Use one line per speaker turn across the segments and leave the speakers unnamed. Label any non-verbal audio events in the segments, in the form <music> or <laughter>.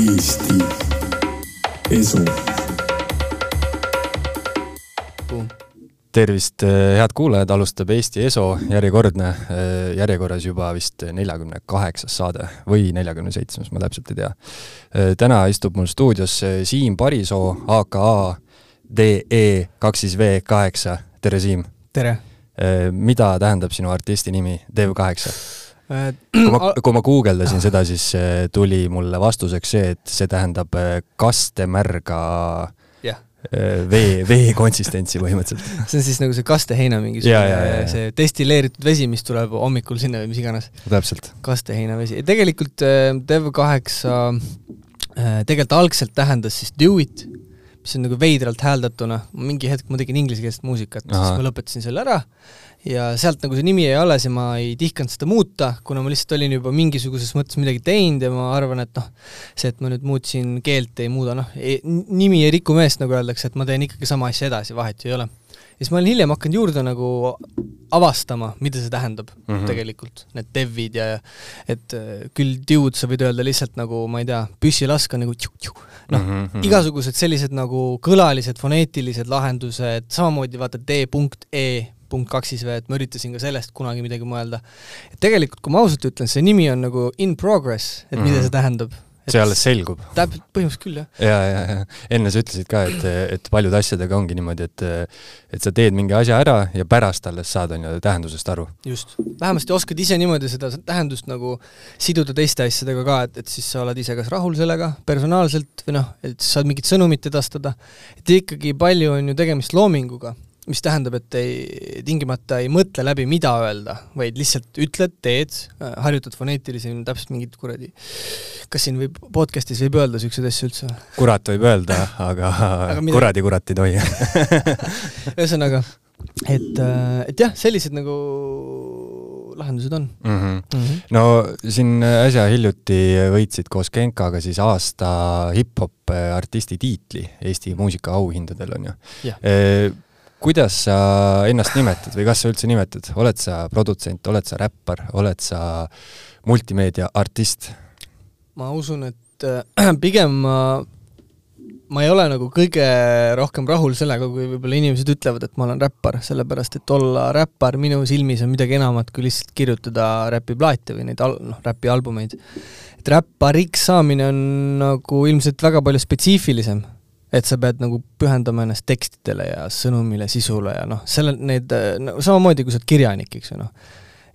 Eesti Esu.
tervist, head kuulajad, alustab Eesti Eso järjekordne, järjekorras juba vist neljakümne kaheksas saade või neljakümne seitsmes, ma täpselt ei tea. täna istub mul stuudios Siim Parisoo, aka DE kaks siis V kaheksa, tere Siim.
tere.
mida tähendab sinu artisti nimi, Dev8?
Äh,
kui ma, kui ma guugeldasin seda, siis eh, tuli mulle vastuseks see, et see tähendab eh, kastemärga eh, vee, vee konsistentsi põhimõtteliselt. <laughs>
see on siis nagu see kasteheina
Ja, ja, ja,
mingisugune
ja.,
see destilleeritud vesi, mis tuleb hommikul sinna või mis iganes,
täpselt.
kasteheinavesi. tegelikult äh, Dev8 äh, tegelikult algselt tähendas siis do it, mis on nagu veidralt hääldatuna, mingi hetk ma tegin inglisekeelset muusikat, siis ma lõpetasin selle ära. Ja sealt nagu see nimi jäi alles ja ma ei tihkanud seda muuta, kuna ma lihtsalt olin juba mingisuguses mõttes midagi teinud ja ma arvan, et noh, see, et ma nüüd muutsin keelt, ei muuda noh, nimi ei riku meest, nagu öeldakse, et ma teen ikkagi sama asja edasi, vahet ju ei ole. Siis ma olen hiljem hakanud juurde nagu avastama, mida see tähendab mm. -hmm. tegelikult, need dev'id ja et äh, küll dude sa võid öelda lihtsalt nagu ma ei tea, püssilask on nagu tšu-tšu, noh,
mm -hmm.
igasugused sellised nagu kõlalised, foneetilised lahendused, samamoodi vaata D punkt E punkt kaks siis või, et ma üritasin ka sellest kunagi midagi mõelda. et tegelikult, kui ma ausalt ütlen, see nimi on nagu in progress, et mm -hmm. mida
Mhm.
see tähendab.
See alles selgub.
täpselt, põhimõtteliselt küll, jah.
ja, ja, ja enne sa ütlesid ka, et, et paljude asjadega ongi niimoodi, et et sa teed mingi asja ära ja pärast alles saad, on ju, tähendusest aru.
just, vähemasti oskad ise niimoodi seda tähendust nagu siduda teiste asjadega ka, et, et siis sa oled ise kas rahul sellega personaalselt või noh, et saad mingit sõnumit edastada, et ikkagi palju on ju tegemist loominguga, mis tähendab, et ei, tingimata ei mõtle läbi, mida öelda, vaid lihtsalt ütled, teed, harjutad foneetilisi, täpselt mingid kuradi, kas siin võib, podcast'is võib öelda niisuguseid asju üldse
kurat võib öelda, aga, <laughs>
Aga mida-
kuradi kurat ei tohi. <laughs>
ühesõnaga, et, et jah, sellised nagu lahendused on
Mm -hmm.
mm. -hmm.
no siin äsja hiljuti võitsid koos Genkaga siis aasta hip-hop artisti tiitli Eesti muusikaauhindadel, on ju
Jah.
Kuidas sa ennast nimetad või kas sa üldse nimetad, oled sa produtsent, oled sa räppar, oled sa multimeediaartist?
ma usun, et äh, <clears throat> pigem ma, ma ei ole nagu kõige rohkem rahul sellega, kui võib-olla inimesed ütlevad, et ma olen räppar, sellepärast et olla räppar minu silmis on midagi enamat kui lihtsalt kirjutada räpiplaate või neid al-, noh, räpialbumeid. et räppariks saamine on nagu ilmselt väga palju spetsiifilisem. Et sa pead nagu pühendama ennast tekstidele ja sõnumile, sisule ja noh, selle, need no,, samamoodi kui sa oled kirjanik, eks ju noh.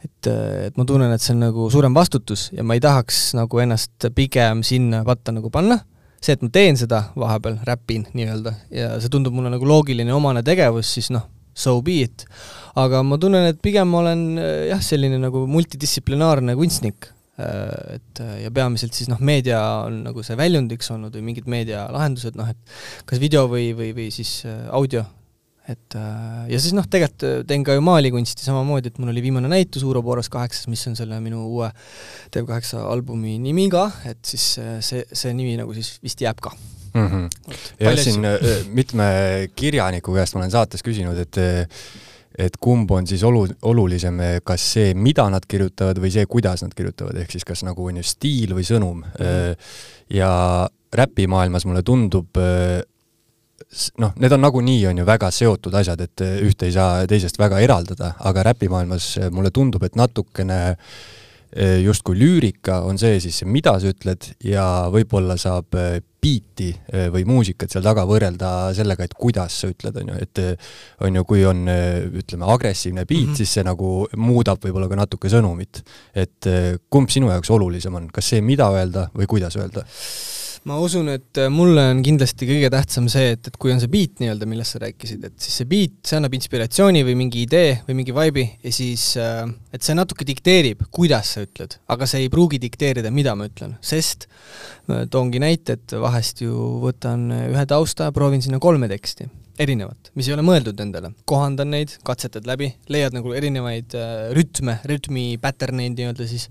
Et, et ma tunnen, et see on nagu suurem vastutus ja ma ei tahaks nagu ennast pigem sinna patta nagu panna, see, et ma teen seda vahepeal, räpin nii-öelda ja see tundub mulle nagu loogiline omane tegevus, siis noh, so be it. aga ma tunnen, et pigem ma olen jah, selline nagu multidistsiplinaarne kunstnik, et äh, ja peamiselt siis noh, meedia on nagu see väljundiks olnud või mingid meedialahendused, noh et kas video või, või, või siis äh, audio et äh, ja siis noh, tegelikult äh, teen ka ju maalikunsti samamoodi, et mul oli viimane näitus Uroboros kaheksas, mis on selle minu uue Dev8 albumi nimi ka, et siis äh, see, see nimi nagu siis vist jääb ka.
mm. -hmm. jah, siin äh, mitme kirjaniku käest ma olen saates küsinud, et et kumb on siis olu-, olulisem, kas see, mida nad kirjutavad või see, kuidas nad kirjutavad, ehk siis kas nagu on ju stiil või sõnum mm. -hmm. ja räpimaailmas mulle tundub noh, need on nagunii, on ju väga seotud asjad, et ühte ei saa teisest väga eraldada, aga räpimaailmas mulle tundub, et natukene eh, justkui lüürika on see siis, mida sa ütled ja võib-olla saab eh, biiti eh, või muusikat seal taga võrrelda sellega, et kuidas sa ütled, on ju, et eh, on ju, kui on eh, ütleme, agressiivne beat mm. -hmm. siis see nagu muudab võib-olla ka natuke sõnumit. et kumb sinu jaoks olulisem on, kas see, mida öelda või kuidas öelda?
Ma usun, et äh, mulle on kindlasti kõige tähtsam see, et, et kui on see beat nii-öelda, millest sa rääkisid, et siis see beat, see annab inspiratsiooni või mingi idee või mingi vibe'i ja siis äh, et see natuke dikteerib, kuidas sa ütled, aga see ei pruugi dikteerida, mida ma ütlen, sest ma toongi näite, et vahest ju võtan ühe tausta ja proovin sinna kolme teksti, erinevat, mis ei ole mõeldud endale, kohandan neid, katsetad läbi, leiad nagu erinevaid äh, rütme, rütmi pattern eid nii-öelda siis,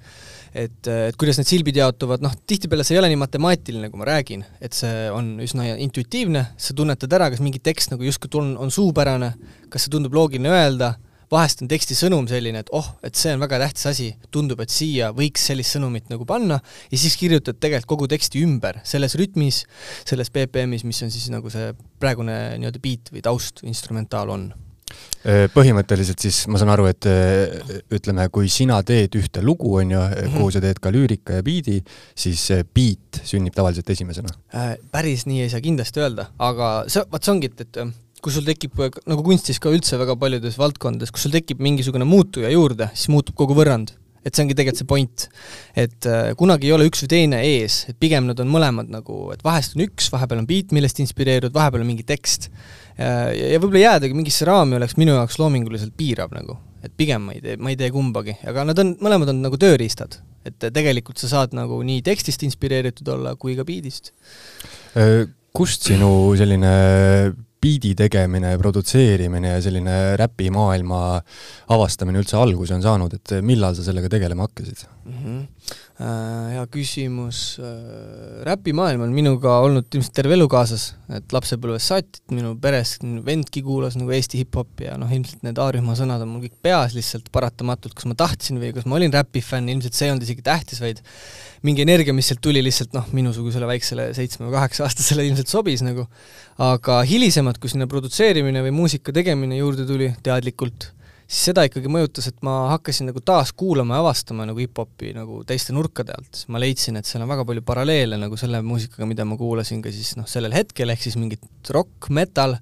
et, et kuidas need silbid jaotuvad, noh tihtipeale see ei ole nii matemaatiline, kui ma räägin, et see on üsna intuitiivne, sa tunnetad ära, kas mingi tekst nagu justkui tun-, on suupärane, kas see tundub loogiline öelda, vahest on teksti sõnum selline, et oh, et see on väga tähtis asi, tundub, et siia võiks sellist sõnumit nagu panna, ja siis kirjutad tegelikult kogu teksti ümber, selles rütmis, selles BPM-is, mis on siis nagu see praegune nii-öelda beat või taust, instrumentaal on
põhimõtteliselt siis ma saan aru, et äh, ütleme, kui sina teed ühte lugu, on ju -hmm. kuhu sa teed ka lüürika ja biidi, siis beat sünnib tavaliselt esimesena
äh,? päris nii ei saa kindlasti öelda, aga see, vot see ongi, et, et kui sul tekib, nagu kunstis ka üldse väga paljudes valdkondades, kus sul tekib mingisugune muutuja juurde, siis muutub kogu võrrand et see ongi tegelikult see point. et äh, kunagi ei ole üks või teine ees, et pigem nad on mõlemad nagu, et vahest on üks, vahepeal on beat, millest inspireerud, vahepeal on mingi tekst ja, ja võib-olla jäädagi mingisse raami oleks minu jaoks loominguliselt piirav nagu, et pigem ma ei tee, ma ei tee kumbagi, aga nad on, mõlemad on nagu tööriistad. et tegelikult sa saad nagu nii tekstist inspireeritud olla kui ka.
Äh, kust sinu selline biidi tegemine, produtseerimine ja selline räpimaailma avastamine üldse alguse on saanud, et millal sa sellega tegelema hakkasid mm?
-hmm hea küsimus, äh, räpimaailm on minuga olnud ilmselt terve elu kaasas, et lapsepõlvest saati, et minu peres vendki kuulas nagu Eesti hip-hopi ja noh, ilmselt need A-rühma sõnad on mul kõik peas lihtsalt paratamatult, kas ma tahtsin või kas ma olin räpifänn, ilmselt see ei olnud isegi tähtis, vaid mingi energia, mis sealt tuli lihtsalt noh, minusugusele väiksele seitsme või kaheksa aastasele ilmselt sobis nagu, aga hilisemalt, kui sinna produtseerimine või muusika tegemine juurde tuli teadlikult, siis seda ikkagi mõjutas, et ma hakkasin nagu taas kuulama ja avastama nagu hip-hopi nagu teiste nurkade alt, siis ma leidsin, et seal on väga palju paralleele nagu selle muusikaga, mida ma kuulasin ka siis noh, sellel hetkel, ehk siis mingit rock, metal,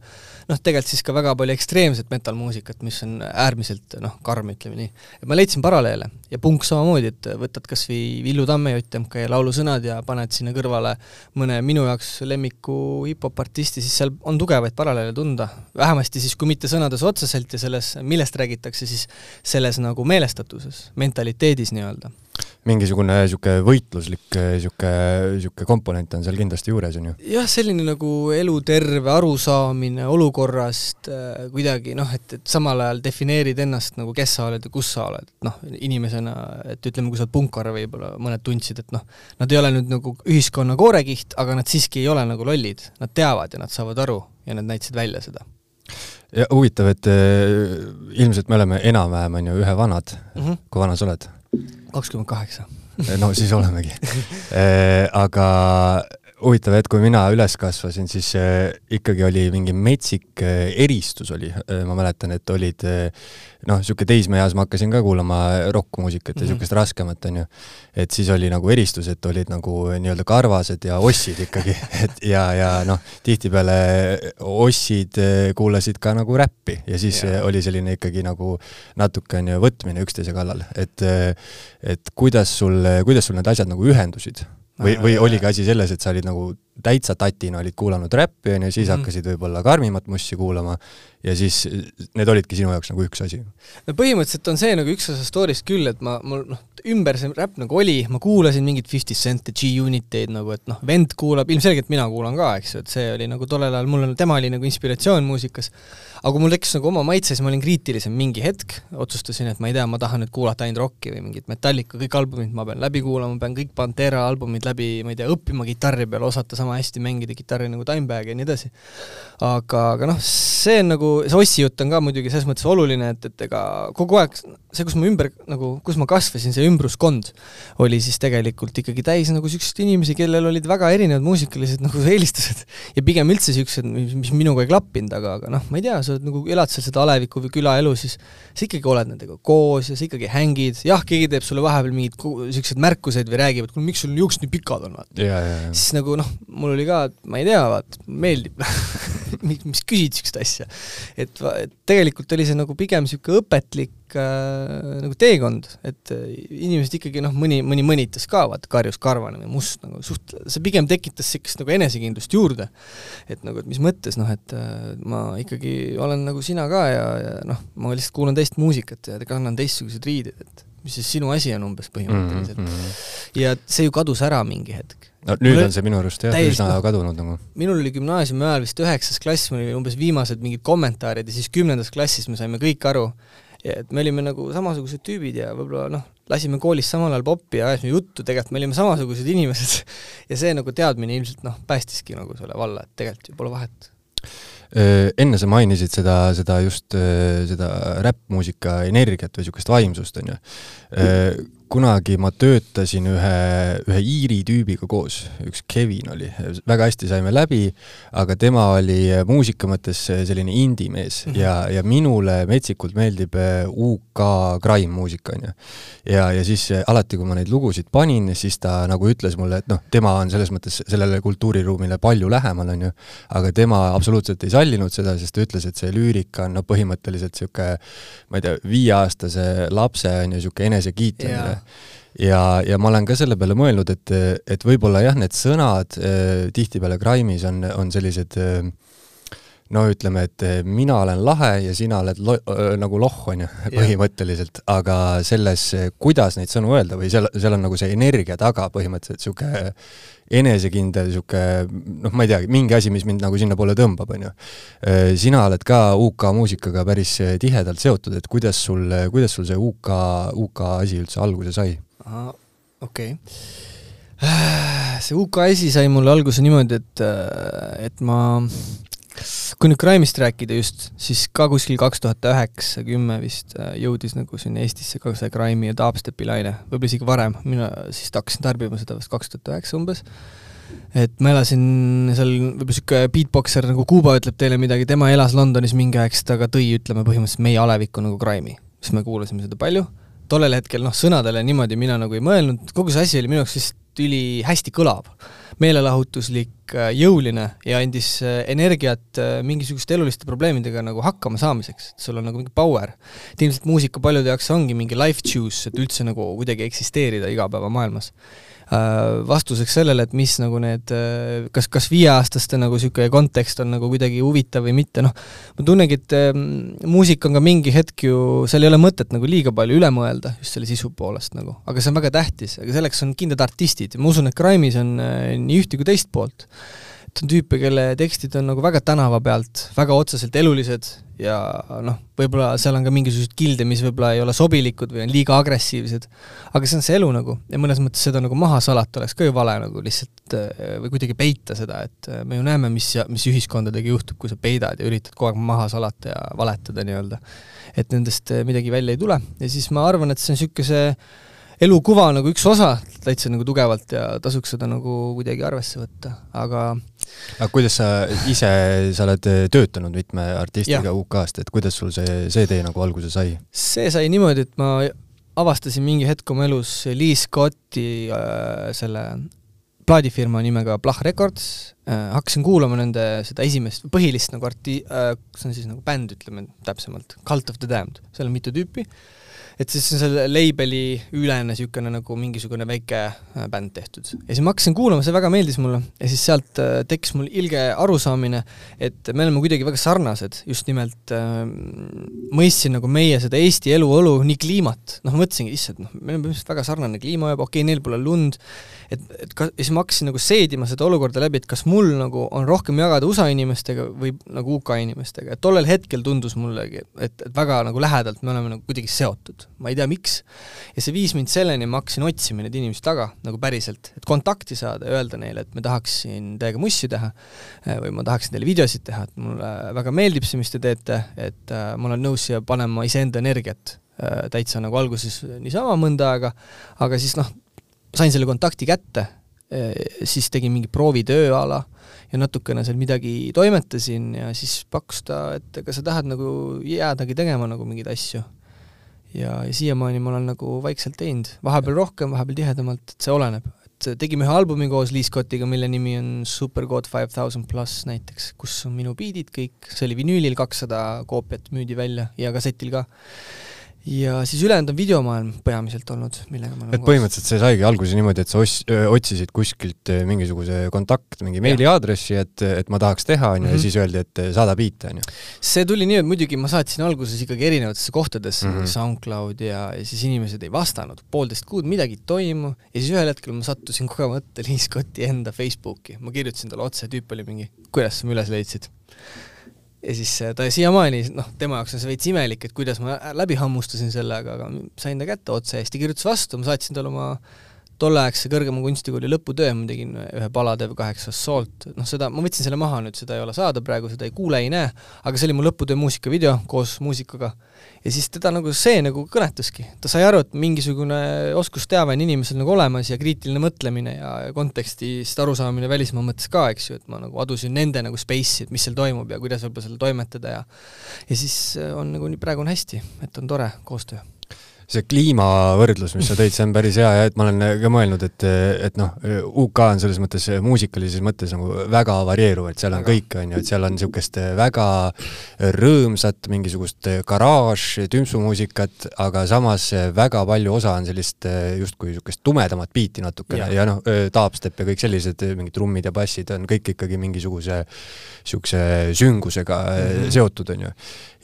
noh, tegelikult siis ka väga palju ekstreemset metal-muusikat, mis on äärmiselt noh, karm, ütleme nii. et ma leidsin paralleele ja punk samamoodi, et võtad kas või Villu Tamme ja laulu sõnad ja paned sinna kõrvale mõne minu jaoks lemmiku hip-hop artisti, siis seal on tugevaid paralleele tunda. vähemasti siis, kui mitte sõnades otseselt ja selles, millest räägitakse, siis selles nagu meelestatuses, mentaliteedis nii-öelda
mingisugune niisugune võitluslik niisugune, niisugune komponent on seal kindlasti juures, on ju?
jah, selline nagu eluterve arusaamine olukorrast äh, kuidagi noh, et, et samal ajal defineerid ennast nagu kes sa oled ja kus sa oled, noh, inimesena, et ütleme, kui sa oled punkar võib-olla, mõned tundsid, et noh, nad ei ole nüüd nagu ühiskonna koorekiht, aga nad siiski ei ole nagu lollid, nad teavad ja nad saavad aru ja nad näitasid välja seda
ja huvitav, et äh, ilmselt me oleme enam-vähem, on ju, ühevanad mm. -hmm. kui vana sa oled?
Kakskümmend kaheksa.
no siis olemegi. <laughs> Äh, aga huvitav, et kui mina üles kasvasin, siis äh, ikkagi oli mingi metsik äh, eristus oli, äh, ma mäletan, et olid noh, niisugune teismeeas ma hakkasin ka kuulama rokkmuusikat ja niisugust mm -hmm. raskemat, on ju. et siis oli nagu eristus, et olid nagu nii-öelda karvased ja ossid ikkagi, <laughs> et ja, ja noh, tihtipeale ossid kuulasid ka nagu räppi ja siis ja. oli selline ikkagi nagu natuke on ju võtmine üksteise kallal, et et kuidas sul, kuidas sul need asjad nagu ühendusid või, või oligi asi selles, et sa olid nagu täitsa tatina olid kuulanud räppi, on ju, siis mm -hmm. hakkasid võib-olla karmimat mussi kuulama ja siis need olidki sinu jaoks nagu üks asi?
no põhimõtteliselt on see nagu üks osa story'st küll, et ma, mul noh, ümber see räpp nagu oli, ma kuulasin mingit Fifty Cent'e, G-Uniteid nagu, et noh, vend kuulab, ilmselgelt mina kuulan ka, eks ju, et see oli nagu tollel ajal, mul on, tema oli nagu inspiratsioon muusikas, aga kui mul tekkis nagu oma maitse, siis ma olin kriitilisem mingi hetk, otsustasin, et ma ei tea, ma tahan nüüd kuulata ainult rocki või mingit Metallica, kõik albumid ma pean läbi kuulama, pean kõik Pantera albumid läbi, ma ei tea, õppima kitarri peal, osata sama hästi mängida kitarri nagu Dimebag ja nii edasi. aga, aga noh, see on nagu, see Ossi jutt on ka muidugi selles mõttes oluline, et, et ega kogu aeg see, kus ma ümber nagu, kus ma kasvasin, see ümbruskond oli siis tegelikult ikkagi täis nagu niisuguseid inimesi, kellel olid väga erinevad muusikalised nagu <laughs> eelistused ja pigem üldse niisugused, mis, minuga ei klappinud, aga, aga noh, ma ei tea, sa oled nagu, elad seal seda aleviku või külaelu, siis sa ikkagi oled nendega koos ja sa ikkagi hängid, jah, keegi teeb sulle vahepeal mingeid niisuguseid märkuseid või räägib, et kuule, miks sul juuksed nii pikad on, vaata. siis nagu noh, mul oli ka, ma ei tea, vaata, meeldib <laughs> mis, küsid niisugust asja. et, et tegelikult oli see nagu pigem niisugune õpetlik äh, nagu teekond, et inimesed ikkagi noh, mõni, mõni mõnitas ka, vaata, karjus karvane või must nagu suht-, see pigem tekitas niisugust nagu enesekindlust juurde. et nagu, et mis mõttes, noh, et äh, ma ikkagi olen nagu sina ka ja, ja noh, ma lihtsalt kuulan teist muusikat ja kannan teistsuguseid riideid, et mis siis sinu asi on umbes põhimõtteliselt mm. -hmm. ja see ju kadus ära mingi hetk.
no nüüd Mul on see minu arust jah, üsna no, kadunud nagu.
minul oli gümnaasiumi ajal vist üheksas klass, mul oli umbes viimased mingid kommentaarid ja siis kümnendas klassis me saime kõik aru, et me olime nagu samasugused tüübid ja võib-olla noh, lasime koolis samal ajal poppi ja ajasime juttu, tegelikult me olime samasugused inimesed. <laughs> Ja see nagu teadmine ilmselt noh, päästiski nagu selle valla, et tegelikult ju pole vahet.
Enne sa mainisid seda, seda just, seda räppmuusika energiat või niisugust vaimsust, on ju kunagi ma töötasin ühe, ühe Iiri tüübiga koos, üks Kevin oli, väga hästi saime läbi, aga tema oli muusika mõttes selline indie-mees mm -hmm. ja, ja minule metsikult meeldib äh, UK grime muusika, on ju. ja, ja siis äh, alati, kui ma neid lugusid panin, siis ta nagu ütles mulle, et noh, tema on selles mõttes sellele kultuuriruumile palju lähemal, on ju, aga tema absoluutselt ei sallinud seda, sest ta ütles, et see lüürika on no põhimõtteliselt niisugune ma ei tea, viieaastase lapse on ju niisugune enesekiitlemine yeah ja, ja ma olen ka selle peale mõelnud, et, et võib-olla jah, need sõnad äh, tihtipeale Grime'is on, on sellised äh, no ütleme, et äh, mina olen lahe ja sina oled lo-, nagu loh, on ju, põhimõtteliselt, aga selles, kuidas neid sõnu öelda või seal, seal on nagu see energia taga põhimõtteliselt niisugune enesekindel niisugune noh, ma ei teagi, mingi asi, mis mind nagu sinnapoole tõmbab, on ju. Sina oled ka UK muusikaga päris tihedalt seotud, et kuidas sul, kuidas sul see UK, UK asi üldse alguse sai?
okei okay. see UK asi sai mulle alguse niimoodi, et, et ma, kui nüüd Crime'ist rääkida just, siis ka kuskil kaks tuhat üheksa, kümme vist jõudis nagu sinna Eestisse ka see Crime'i ja dubstepi laine, võib-olla isegi varem, mina siis hakkasin tarbima seda vist kaks tuhat üheksa umbes. Et ma elasin seal, võib-olla niisugune beatboxer nagu Kuuba ütleb teile midagi, tema elas Londonis mingi aeg, siis ta ka tõi, ütleme põhimõtteliselt meie alevikku nagu Crime'i, siis me kuulasime seda palju. Tollel hetkel noh, sõnadele niimoodi mina nagu ei mõelnud, kogu see asi oli minu jaoks lihtsalt ülihästi kõlav. meelelahutuslik, äh, jõuline ja andis äh, energiat äh, mingisuguste eluliste probleemidega nagu hakkama saamiseks, et sul on nagu mingi power. et ilmselt muusika paljude jaoks ongi mingi life juice, et üldse nagu kuidagi eksisteerida igapäevamaailmas. Vastuseks sellele, et mis nagu need, kas, kas viieaastaste nagu niisugune kontekst on nagu kuidagi huvitav või mitte, noh, ma tunnengi, et ähm, muusika on ka mingi hetk ju, seal ei ole mõtet nagu liiga palju üle mõelda, just selle sisu poolest nagu, aga see on väga tähtis, aga selleks on kindlad artistid. Ja ma usun, et Grime'is on nii üht kui teist poolt et on tüüpe, kelle tekstid on nagu väga tänava pealt, väga otseselt elulised ja noh, võib-olla seal on ka mingisuguseid kilde, mis võib-olla ei ole sobilikud või on liiga agressiivsed, aga see on see elu nagu ja mõnes mõttes seda nagu maha salata oleks ka ju vale nagu lihtsalt äh, või kuidagi peita seda, et äh, me ju näeme, mis, mis ühiskondadega juhtub, kui sa peidad ja üritad kogu aeg maha salata ja valetada nii-öelda. et nendest äh, midagi välja ei tule ja siis ma arvan, et see on niisuguse elukuva nagu üks osa täitsa nagu tugevalt ja tasuks seda nagu kuidagi arvesse võtta, aga
aga kuidas sa ise, sa oled töötanud mitme artistiga UK-st, et kuidas sul see, see tee nagu alguse sai?
see sai niimoodi, et ma avastasin mingi hetk oma elus Lee Scotti äh, selle plaadifirma nimega Blah Records äh,, hakkasin kuulama nende seda esimest, põhilist nagu arti- äh,, see on siis nagu bänd, ütleme täpsemalt, Cult of the Damned, seal on mitu tüüpi. äh,, et siis on selle label'i ülene niisugune nagu mingisugune väike äh, bänd tehtud. ja siis ma hakkasin kuulama, see väga meeldis mulle. Ja siis sealt äh, tekkis mul ilge arusaamine, et me oleme kuidagi väga sarnased, just nimelt äh, mõistsin nagu meie seda Eesti eluolu, nii kliimat, noh mõtlesingi, issand, noh, meil on põhimõtteliselt väga sarnane kliima juba, okei okay,, neil pole lund, et, et ka, ja siis ma hakkasin nagu seedima seda olukorda läbi, et kas mul nagu on rohkem jagada USA inimestega või nagu UK inimestega, et tollel hetkel tundus mullegi, et, et väga nagu lähedalt me oleme nagu kuidagi seotud, ma ei tea, miks. ja see viis mind selleni, ma hakkasin otsima neid inimesi taga nagu päriselt, et kontakti saada ja öelda neile, et ma tahaksin teiega mussi teha eh, või ma tahaksin teile videosid teha, et mulle väga meeldib see, mis te teete, et äh, ma olen nõus siia panema iseenda energiat äh, täitsa nagu alguses niisama mõnda aega, aga siis noh, sain selle kontakti kätte, eh, siis tegin mingi proovitöö a la ja natukene seal midagi toimetasin ja siis pakkus ta, et kas sa tahad nagu jäädagi tegema nagu mingeid asju. Ja, ja siiamaani ma olen nagu vaikselt teinud, vahepeal rohkem, vahepeal tihedamalt, et see oleneb. et tegime ühe albumi koos Lee Scottiga, mille nimi on Super God Five Thousand pluss näiteks, kus on minu biidid kõik, see oli vinüülil, kakssada koopiat müüdi välja ja kassetil ka ja siis ülejäänud on videomaailm peamiselt olnud, millega ma
et põhimõtteliselt see saigi alguse niimoodi, et sa os-, otsisid kuskilt mingisuguse kontakt, mingi meiliaadressi, et, et ma tahaks teha, on ju, ja mhm. siis öeldi, et saada biite, on ju?
see tuli nii, et muidugi ma saatsin alguses ikkagi erinevatesse kohtadesse mm, -hmm. SoundCloud ja, ja siis inimesed ei vastanud, poolteist kuud midagi ei toimu ja siis ühel hetkel ma sattusin kogemata Liis Kotti enda Facebooki, ma kirjutasin talle otse, tüüp oli mingi, kuidas sa mu üles leidsid? Ja siis äh, ta siiamaani, noh, tema jaoks on see veits imelik, et kuidas ma läbi hammustasin selle, aga, sain ta kätte otse hästi, kirjutas vastu, ma saatsin talle oma tolleaegse kõrgema kunstikooli lõputöö ma tegin ühe Paladev kaheksa Assault, noh seda, ma võtsin selle maha nüüd, seda ei ole saada praegu, seda ei kuule, ei näe, aga see oli mu lõputöö muusikavideo koos muusikaga. ja siis teda nagu see nagu kõnetaski, ta sai aru, et mingisugune oskusteave on inimesel nagu olemas ja kriitiline mõtlemine ja kontekstist arusaamine välismaa mõttes ka, eks ju, et ma nagu adusin nende nagu space'i, et mis seal toimub ja kuidas võib-olla seal toimetada ja ja siis on nagu nii, praegu on hästi, et on tore koostöö
see kliimavõrdlus, mis sa tõid, see on päris hea ja et ma olen ka mõelnud, et, et noh, UK on selles mõttes muusikalises mõttes nagu väga varieeruv, et seal on kõik, on ju, et seal on niisugust väga rõõmsat mingisugust garaaž, tümpsumuusikat, aga samas väga palju osa on sellist justkui niisugust tumedamat biiti natukene ja, ja noh, dubstep ja kõik sellised mingid trummid ja bassid on kõik ikkagi mingisuguse niisuguse süngusega mm -hmm. seotud, on ju.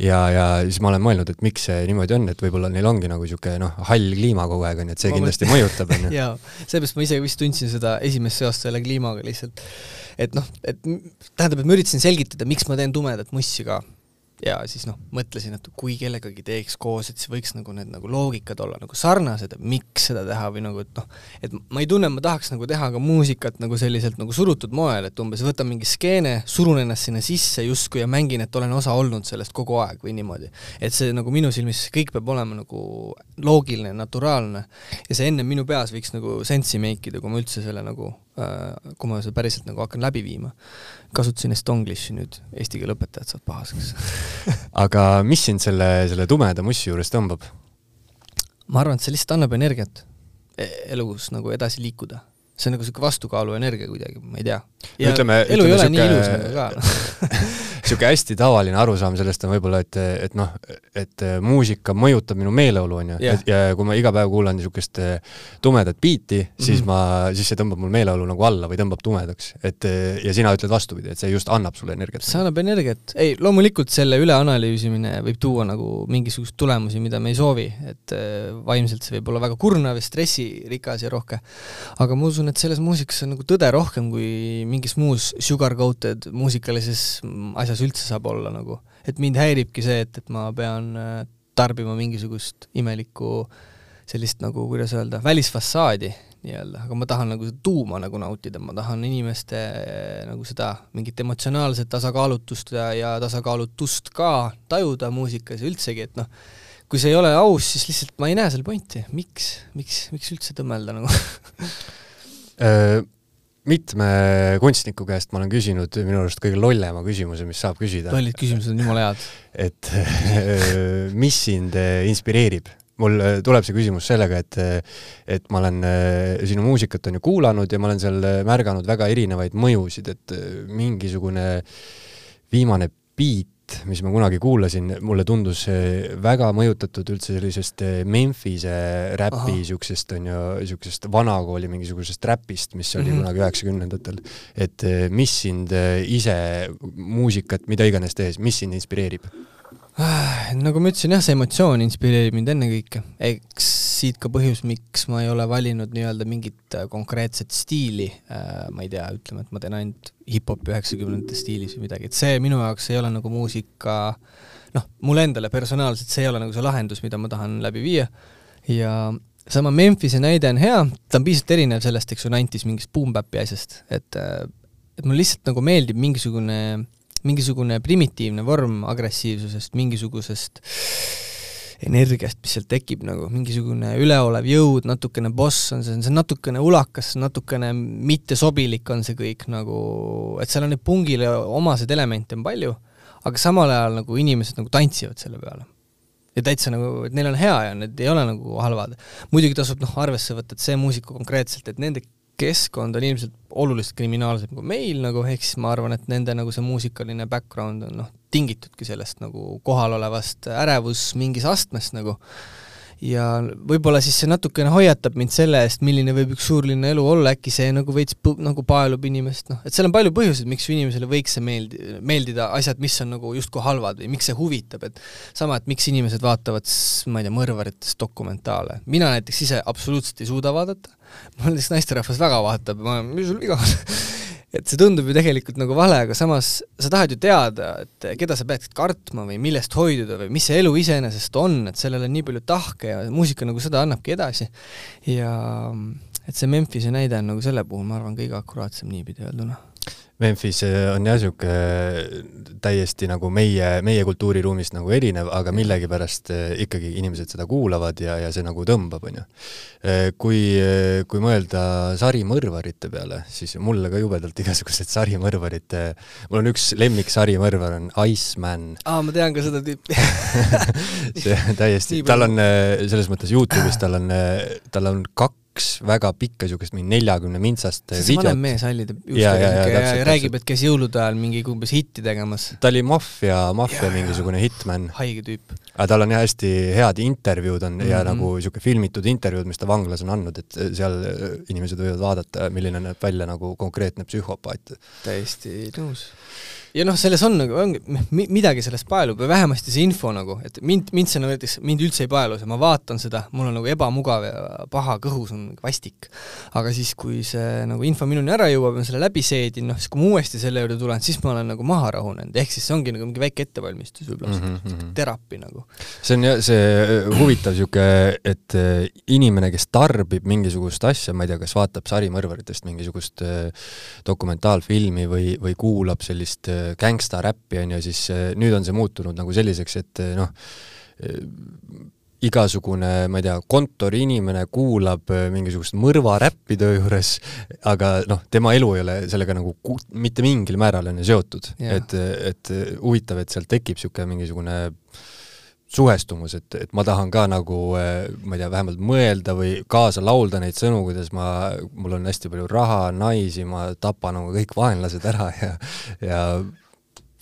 ja, ja siis ma olen mõelnud, et miks see niimoodi on, et võib-olla neil ongi nagu niisugune noh, hall kliima kogu aeg, on ju, et see ma kindlasti mõjutab, on ju. <laughs>
jaa, seepärast ma ise vist tundsin seda esimest seost selle kliimaga lihtsalt. et noh, et tähendab, et ma üritasin selgitada, miks ma teen tumedat mussi ka ja siis noh, mõtlesin, et kui kellegagi teeks koos, et siis võiks nagu need nagu loogikad olla nagu sarnased, et miks seda teha või nagu, et noh, et ma ei tunne, et ma tahaks nagu teha ka muusikat nagu selliselt nagu surutud moel, et umbes võtan mingi skeene, surun ennast sinna sisse justkui ja mängin, et olen osa olnud sellest kogu aeg või niimoodi. et see nagu minu silmis kõik peab olema nagu loogiline, naturaalne ja see enne minu peas võiks nagu sensi make ida, kui ma üldse selle nagu kui ma seda päriselt nagu hakkan läbi viima. kasutasin Estonglishi nüüd, eesti keele õpetajad saavad pahaseks <laughs>
aga mis sind selle, selle tumeda mussi juures tõmbab?
ma arvan, et see lihtsalt annab energiat e-, elus nagu edasi liikuda see on nagu niisugune vastukaaluenergia kuidagi, ma ei tea. ütleme, ütleme, ei <laughs>
niisugune hästi tavaline arusaam sellest on võib-olla, et, et noh, et muusika mõjutab minu meeleolu, on ju, ja, ja kui ma iga päev kuulan niisugust tumedat biiti, siis mm -hmm. ma, siis see tõmbab mul meeleolu nagu alla või tõmbab tumedaks. et ja sina ütled vastupidi, et see just annab sulle energiat.
see annab energiat, ei, loomulikult selle üleanalüüsimine võib tuua nagu mingisuguseid tulemusi, mida me ei soovi, et vaimselt see võib olla väga kurnav ja stressirikas ja rohke. aga ma usun, et selles muusikas on nagu tõde rohkem kui mingis muus sugar-coated muusikalises asjas üldse saab olla nagu. et mind häiribki see, et, et ma pean äh, tarbima mingisugust imelikku sellist nagu, kuidas öelda, välisfassaadi nii-öelda, aga ma tahan nagu tuuma nagu nautida, ma tahan inimeste äh, nagu seda mingit emotsionaalset tasakaalutust ja, ja tasakaalutust ka tajuda muusikas ja üldsegi, et noh, kui see ei ole aus, siis lihtsalt ma ei näe seal pointi, miks, miks, miks üldse tõmmelda nagu? <laughs>
Äh, mitme kunstniku käest ma olen küsinud minu arust kõige lollema küsimuse, mis saab küsida.
lollid küsimused on jumala head.
et <laughs> mis sind inspireerib? mul tuleb see küsimus sellega, et et ma olen sinu muusikat on ju kuulanud ja ma olen seal märganud väga erinevaid mõjusid, et mingisugune viimane beat bänd, mis ma kunagi kuulasin, mulle tundus väga mõjutatud üldse sellisest eh, Memphise räpi niisugusest, on ju, niisugusest vanakooli mingisugusest räpist, mis oli mm -hmm. kunagi üheksakümnendatel. et mis sind ise muusikat, mida iganes tehes, mis sind inspireerib?
Ah, nagu ma ütlesin jah, see emotsioon inspireerib mind ennekõike. eks siit ka põhjus, miks ma ei ole valinud nii-öelda mingit äh, konkreetset stiili, äh, ma ei tea, ütleme, et ma teen ainult hip-hopi üheksakümnendate stiilis või midagi, et see minu jaoks ei ole nagu muusika noh, mulle endale personaalselt see ei ole nagu see lahendus, mida ma tahan läbi viia. Ja sama Memphise näide on hea, ta on pisut erinev sellest, eks ju, Nantis mingist boom-bap'i asjast, et äh, et mulle lihtsalt nagu meeldib mingisugune mingisugune primitiivne vorm agressiivsusest, mingisugusest energiast, mis sealt tekib nagu, mingisugune üleolev jõud, natukene boss on see, see on natukene ulakas, natukene mittesobilik on see kõik nagu, et seal on neid pungile omaseid elemente on palju, aga samal ajal nagu inimesed nagu tantsivad selle peale. ja täitsa nagu, et neil on hea ja need ei ole nagu halvad. muidugi tasub noh, arvesse võtta, et see muusika konkreetselt, et nende keskkond on ilmselt oluliselt kriminaalsem kui meil nagu, ehk siis ma arvan, et nende nagu see muusikaline background on noh, tingitudki sellest nagu kohalolevast ärevus mingis astmes nagu. Ja võib-olla siis see natukene hoiatab mind selle eest, milline võib üks suurlinna elu olla, äkki see nagu veits nagu paelub inimest, noh, et seal on palju põhjuseid, miks inimesele võiks see meeldi-, meeldida asjad, mis on nagu justkui halvad või miks see huvitab, et sama, et miks inimesed vaatavad, ma ei tea, mõrvaritest dokumentaale. mina näiteks ise absoluutselt ei suuda vaadata, <laughs> mul näiteks naisterahvas väga vaatab, ma, mis sul viga on et see tundub ju tegelikult nagu vale, aga samas sa tahad ju teada, et keda sa peaksid kartma või millest hoiduda või mis see elu iseenesest on, et sellel on nii palju tahke ja muusika nagu seda annabki edasi. ja et see Memphise näide on nagu selle puhul, ma arvan, kõige akuraatsem niipidi öelduna
Memphis äh, on jah, niisugune äh, täiesti nagu meie, meie kultuuriruumist nagu erinev, aga millegipärast äh, ikkagi inimesed seda kuulavad ja, ja see nagu tõmbab, on ju. Kui, kui mõelda sarimõrvarite peale, siis mulle ka jubedalt <laughs> igasugused sarimõrvarid, mul on üks lemmik sarimõrvar on Iceman.
aa, ma tean ka seda tüüpi <laughs>
see täiesti, tal on selles mõttes Youtube'is tal on, tal on kaks kaks väga pikka niisugust mingi neljakümne mintsast
see videot. vanem mees hallide juustega räägib, et käis jõulude ajal mingi umbes hitti tegemas.
ta oli maffia, maffia mingisugune hitman.
haige tüüp.
aga tal on jah hästi head intervjuud on mm -hmm. ja mhm. nagu niisugune filmitud intervjuud, mis ta vanglas on andnud, et seal inimesed võivad vaadata, milline näeb välja nagu konkreetne psühhopaat.
täiesti nõus ja noh, selles on nagu, ongi midagi sellest paelub või vähemasti see info nagu, et mind, mind see nagu näiteks, mind üldse ei paelu see, ma vaatan seda, mul on nagu ebamugav ja paha kõhus on vastik. aga siis, kui see nagu info minuni ära jõuab ja ma selle läbi seedin, noh siis kui ma uuesti selle juurde tulen, siis ma olen nagu maha rahunenud, ehk siis see ongi nagu mingi väike ettevalmistus võib-olla mm, -hmm. teraapia nagu.
see on jah, see äh, huvitav niisugune, et äh, inimene, kes tarbib mingisugust asja, ma ei tea, kas vaatab sarimõrvaritest mingisugust äh, dokumentaalfilmi või, või kuulab sellist gängstaräppi, on ju, siis eh, nüüd on see muutunud nagu selliseks, et eh, noh, eh, igasugune, ma ei tea, kontoriinimene kuulab mingisugust mõrvaräppi töö juures, aga noh, tema elu ei ole sellega nagu mitte mingil määral on ju seotud. et, et huvitav, et sealt tekib niisugune mingisugune suhestumus, et, et ma tahan ka nagu ma ei tea, vähemalt mõelda või kaasa laulda neid sõnu, kuidas ma, mul on hästi palju raha, naisi, ma tapan nagu kõik vaenlased ära ja ja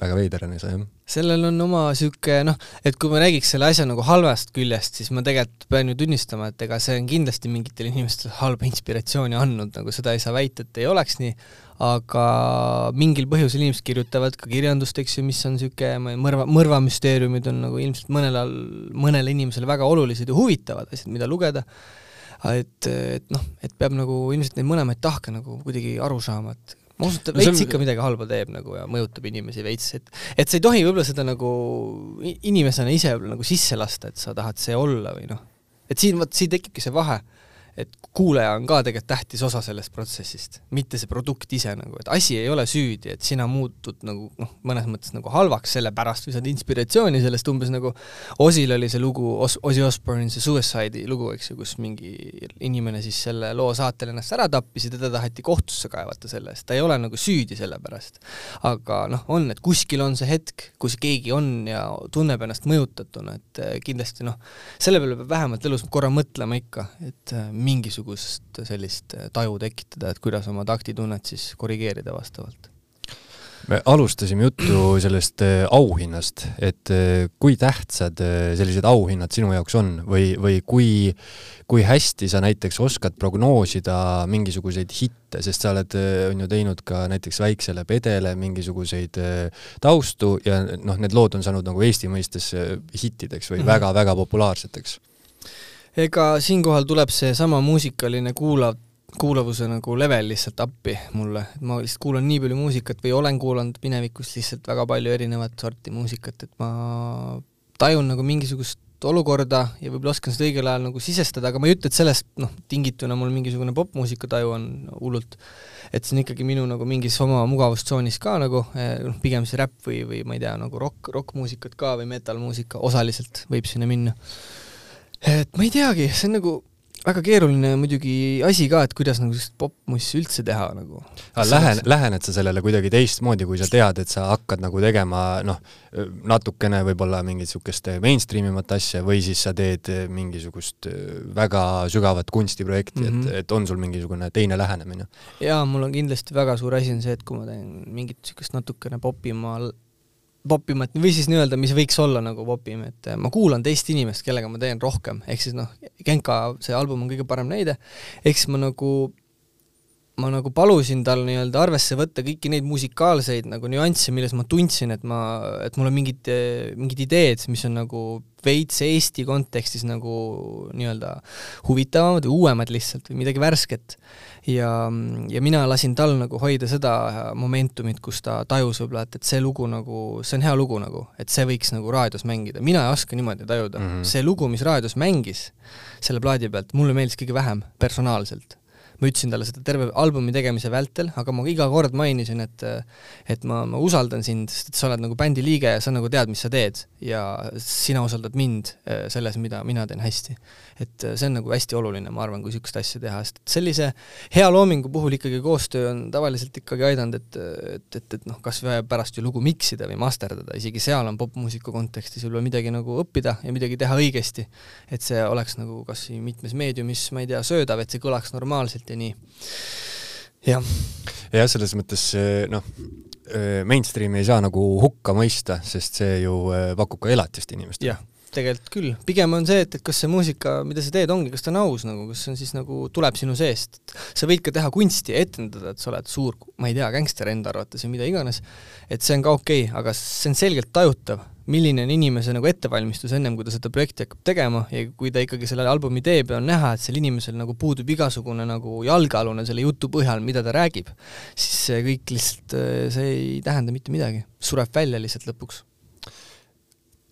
väga veider on see, jah.
sellel on oma niisugune noh, et kui ma räägiks selle asja nagu halvast küljest, siis ma tegelikult pean ju tunnistama, et ega see on kindlasti mingitele inimestele halba inspiratsiooni andnud, nagu seda ei saa väita, et ei oleks nii, aga mingil põhjusel inimesed kirjutavad ka kirjandust, eks ju, mis on niisugune mõrva, mõrvamüsteeriumid on nagu ilmselt mõnele, mõnele inimesele väga olulised ja huvitavad asjad, mida lugeda, et, et noh, et peab nagu ilmselt neid mõlemaid tahke nagu kuidagi aru saama, et ma usun, et ta no, veits on... ikka midagi halba teeb nagu ja mõjutab inimesi veits, et et sa ei tohi võib-olla seda nagu inimesena ise nagu sisse lasta, et sa tahad see olla või noh, et siin, vot siin tekibki see vahe et kuulaja on ka tegelikult tähtis osa sellest protsessist, mitte see produkt ise nagu, et asi ei ole süüdi, et sina muutud nagu noh, mõnes mõttes nagu halvaks selle pärast või saad inspiratsiooni sellest, umbes nagu Osil oli see lugu Os, Ozzy Osbourne'i see Suicide'i lugu, eks ju, kus mingi inimene siis selle loo saatel ennast ära tappis ja teda taheti kohtusse kaevata selle eest, ta ei ole nagu süüdi selle pärast. aga noh, on, et kuskil on see hetk, kus keegi on ja tunneb ennast mõjutatuna, et kindlasti noh, selle peale peab vähemalt elus korra mõtlema ikka, et eh, mingisugust sellist taju tekitada, et kuidas oma taktitunnet siis korrigeerida vastavalt?
me alustasime juttu sellest äh, auhinnast, et äh, kui tähtsad äh, sellised auhinnad sinu jaoks on või, või kui, kui hästi sa näiteks oskad prognoosida mingisuguseid hitte, sest sa oled, on ju teinud ka näiteks Väiksele Pedele mingisuguseid taustu ja noh, need lood on saanud nagu Eesti mõistes hittideks või väga-väga mm -hmm. populaarseteks
ega siinkohal tuleb seesama muusikaline kuulav, kuulavuse nagu level lihtsalt appi mulle, et ma lihtsalt kuulan nii palju muusikat või olen kuulanud minevikus lihtsalt väga palju erinevat sorti muusikat, et ma tajun nagu mingisugust olukorda ja võib-olla oskan seda õigel ajal nagu sisestada, aga ma ei ütle, et sellest noh, tingituna mul mingisugune popmuusika taju on hullult, et see on ikkagi minu nagu mingis oma mugavustsoonis ka nagu eh, noh, pigem see räpp või, või ma ei tea, nagu rock, rokkmuusikat ka või metal-muusika osaliselt võib sinna minna et ma ei teagi, see on nagu väga keeruline muidugi asi ka, et kuidas nagu sellist popmussi üldse teha nagu.
Lähen, lähened sa sellele kuidagi teistmoodi, kui sa tead, et sa hakkad nagu tegema noh, natukene võib-olla mingit niisugust mainstream imat asja või siis sa teed mingisugust väga sügavat kunstiprojekti mm, -hmm. et, mhm. et on sul mingisugune teine lähenemine?
jaa, mul on kindlasti väga suur asi on see, et kui ma teen mingit niisugust natukene popimal popimat või siis nii-öelda, mis võiks olla nagu popim, et ma kuulan teist inimest, kellega ma teen rohkem, ehk siis noh, Genka see album on kõige parem näide, ehk siis ma nagu ma nagu palusin tal nii-öelda arvesse võtta kõiki neid musikaalseid nagu nüansse, milles ma tundsin, et ma, et mul on mingid, mingid ideed, mis on nagu veits Eesti kontekstis nagu nii-öelda huvitavamad või uuemad lihtsalt või midagi värsket. Ja, ja mina lasin tal nagu hoida seda momentumit, kus ta tajus võib-olla, et, et see lugu nagu, see on hea lugu nagu, et see võiks nagu raadios mängida, mina ei oska niimoodi tajuda mm. -hmm. see lugu, mis raadios mängis selle plaadi pealt, mulle meeldis kõige vähem personaalselt ma ütlesin talle seda terve albumi tegemise vältel, aga ma iga kord mainisin, et et ma, ma usaldan sind, sest et sa oled nagu bändi liige ja sa nagu tead, mis sa teed ja sina usaldad mind eh, selles, mida mina teen hästi. et see on nagu hästi oluline, ma arvan, kui niisugust asja teha, sest et sellise hea loomingu puhul ikkagi koostöö on tavaliselt ikkagi aidanud, et et, et, et noh, kas või pärast ju lugu miksida või masterdada, isegi seal on popmuusika kontekstis võib-olla midagi nagu õppida ja midagi teha õigesti. et see oleks nagu kas või mitmes meediumis, ma ei tea, söödav, et see kõlaks normaalselt ja nii. jah.
jah, selles mõttes noh, mainstream'i ei saa nagu hukka mõista, sest see ju äh, pakub ka elatist inimestele.
Tegelikult küll. pigem on see, et, et kas see muusika, mida sa teed, ongi, kas ta on aus nagu, kas see on siis nagu, tuleb sinu seest. sa võid ka teha kunsti ja etendada, et sa oled suur, ma ei tea, gängster enda arvates või mida iganes, et see on ka okei okay,, aga see on selgelt tajutav milline on inimese nagu ettevalmistus ennem, kui ta seda projekti hakkab tegema ja kui ta ikkagi selle albumi teeb ja on näha, et sel inimesel nagu puudub igasugune nagu jalgealune selle jutu põhjal, mida ta räägib, siis see kõik lihtsalt, see ei tähenda mitte midagi, sureb välja lihtsalt lõpuks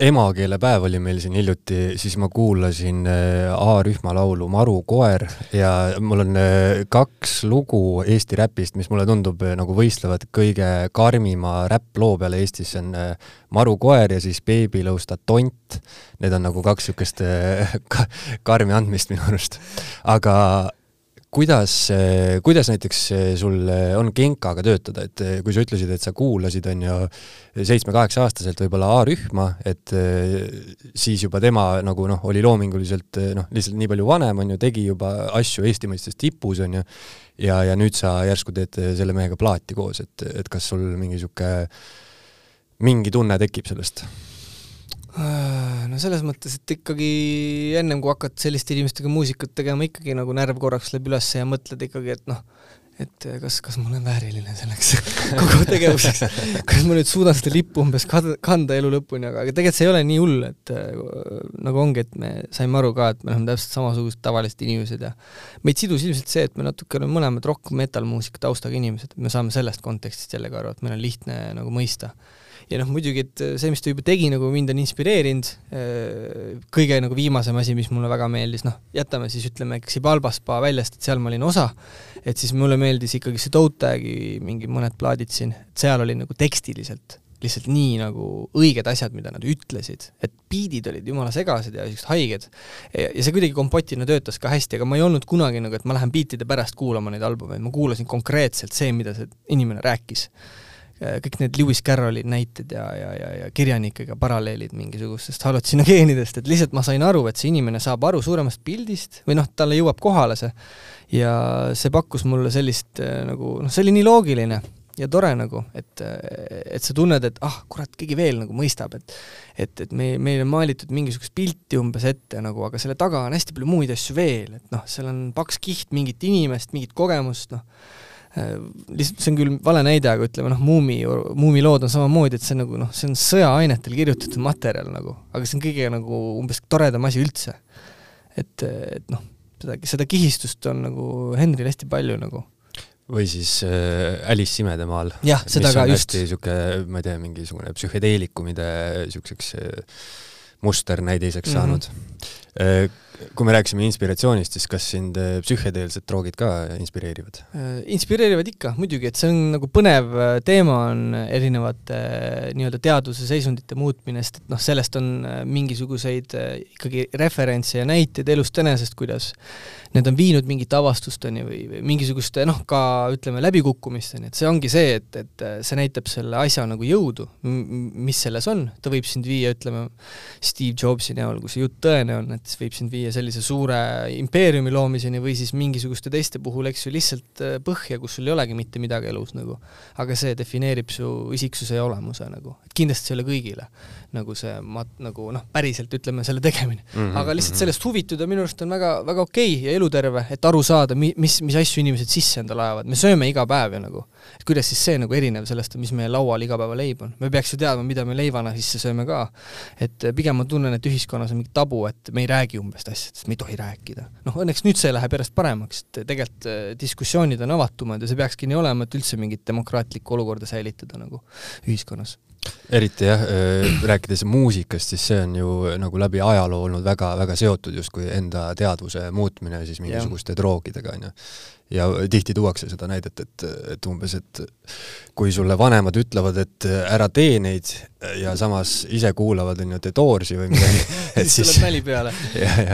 emakeelepäev oli meil siin hiljuti, siis ma kuulasin äh, A-rühma laulu Maru koer ja mul on äh, kaks lugu Eesti räpist, mis mulle tundub äh, nagu võistlevad kõige karmima räpploo peale Eestis, see on Maru koer ja siis Beebilõusta tont. Need on nagu kaks niisugust <laughs> karmi andmist minu arust. aga kuidas, kuidas näiteks sul on Genkaga töötada, et kui sa ütlesid, et sa kuulasid, on ju, seitsme-kaheksa-aastaselt võib-olla A-rühma, et siis juba tema nagu noh, oli loominguliselt noh, lihtsalt nii palju vanem, on ju, tegi juba asju Eesti mõistes tipus, on ju, ja, ja nüüd sa järsku teed selle mehega plaati koos, et, et kas sul mingi niisugune, mingi tunne tekib sellest?
No selles mõttes, et ikkagi ennem kui hakkad selliste inimestega muusikat tegema, ikkagi nagu närv korraks läheb üles ja mõtled ikkagi, et noh, et kas, kas ma olen vääriline selleks <laughs> kogu tegevuseks, kas ma nüüd suudan seda lippu umbes kanda elu lõpuni, aga, aga tegelikult see ei ole nii hull, et äh, nagu ongi, et me saime aru ka, et me oleme täpselt samasugused tavalised inimesed ja meid sidus ilmselt see, et me natuke oleme mõlemad rock metal muusika taustaga inimesed, me saame sellest kontekstist jällegi aru, et meil on lihtne nagu mõista ja noh, muidugi, et see, mis ta juba tegi, nagu mind on inspireerinud, äh, kõige nagu viimasem asi, mis mulle väga meeldis, noh, jätame siis ütleme Xibalbaspa väljast, et seal ma olin osa, et siis mulle meeldis ikkagi see Toe Tagi mingi mõned plaadid siin, et seal oli nagu tekstiliselt lihtsalt nii nagu õiged asjad, mida nad ütlesid, et biidid olid jumala segased ja siuksed haiged. ja see kuidagi kompotina töötas ka hästi, aga ma ei olnud kunagi nagu, et ma lähen biitide pärast kuulama neid albumeid, ma kuulasin konkreetselt see, mida see inimene rääkis Äh, kõik need Lewis Carrolli näited ja, ja, ja, ja kirjanikega paralleelid mingisugustest halotsinogeenidest, et lihtsalt ma sain aru, et see inimene saab aru suuremast pildist või noh, talle jõuab kohale see. ja see pakkus mulle sellist äh, nagu noh, see oli nii loogiline ja tore nagu, et, et sa tunned, et ah, kurat, keegi veel nagu mõistab, et et, et me, meile on maalitud mingisugust pilti umbes ette nagu, aga selle taga on hästi palju muid asju veel, et noh, seal on paks kiht mingit inimest, mingit kogemust, noh Äh, lihtsalt see on küll vale näide, aga ütleme noh, Muumi, Muumi lood on samamoodi, et see on nagu noh, see on sõjaainetel kirjutatud materjal nagu, aga see on kõige nagu umbes toredam asi üldse. et, et noh, seda, seda kihistust on nagu Henril hästi palju nagu.
või siis äh, Alice imedemaal.
jah, seda ka just.
niisugune, ma ei tea, mingisugune psühhedeelikumide niisuguseks äh, musternäidiseks mm -hmm. saanud äh, kui me rääkisime inspiratsioonist, siis kas sind äh, psühhedeelsed droogid ka inspireerivad?
Äh, inspireerivad ikka, muidugi, et see on nagu põnev äh, teema, on erinevate nii-öelda teaduse seisundite muutmine, sest et noh, sellest on mingisuguseid ikkagi referentse ja näiteid elust enesest, kuidas need on viinud mingite avastusteni või, või mingisuguste noh, ka ütleme, läbikukkumisteni, et see ongi see, et, et see näitab selle asja nagu jõudu, mis selles on, ta võib sind viia, ütleme, Steve Jobsi näol, kui see jutt tõene on, et siis võib sind viia viia sellise suure impeeriumi loomiseni või siis mingisuguste teiste puhul, eks ju, lihtsalt äh, põhja, kus sul ei olegi mitte midagi elus nagu. aga see defineerib su isiksuse ja olemuse nagu, et kindlasti see ei ole kõigile nagu see mat-, nagu noh, päriselt ütleme, selle tegemine mm. -hmm, aga lihtsalt -hmm. sellest huvituda minu arust on väga, väga okei okay ja eluterve, et aru saada, mi-, mis, mis asju inimesed sisse endale ajavad, me sööme iga päev ju nagu. Et kuidas siis see nagu erinev sellest, mis meie laual igapäevaleib on. me peaks ju teadma, mida me leivana sisse sööme ka. et pigem ma tunnen, et ühiskonnas on mingi tabu, et me ei räägi umbes asjadest, me ei tohi rääkida. noh, õnneks nüüd see läheb järjest paremaks, et tegelikult äh, diskussioonid on avatumad ja see peakski nii olema, et üldse mingit demokraatlikku olukorda säilitada nagu ühiskonnas
eriti jah, rääkides muusikast, siis see on ju nagu läbi ajaloo olnud väga-väga seotud justkui enda teadvuse muutmine siis mingisuguste droogidega, on ju. Ja tihti tuuakse seda näidet, et, et umbes, et kui sulle vanemad ütlevad, et ära tee neid ja samas ise kuulavad, on ju, The Doorsi või midagi <laughs>
et siis tuleb nali peale.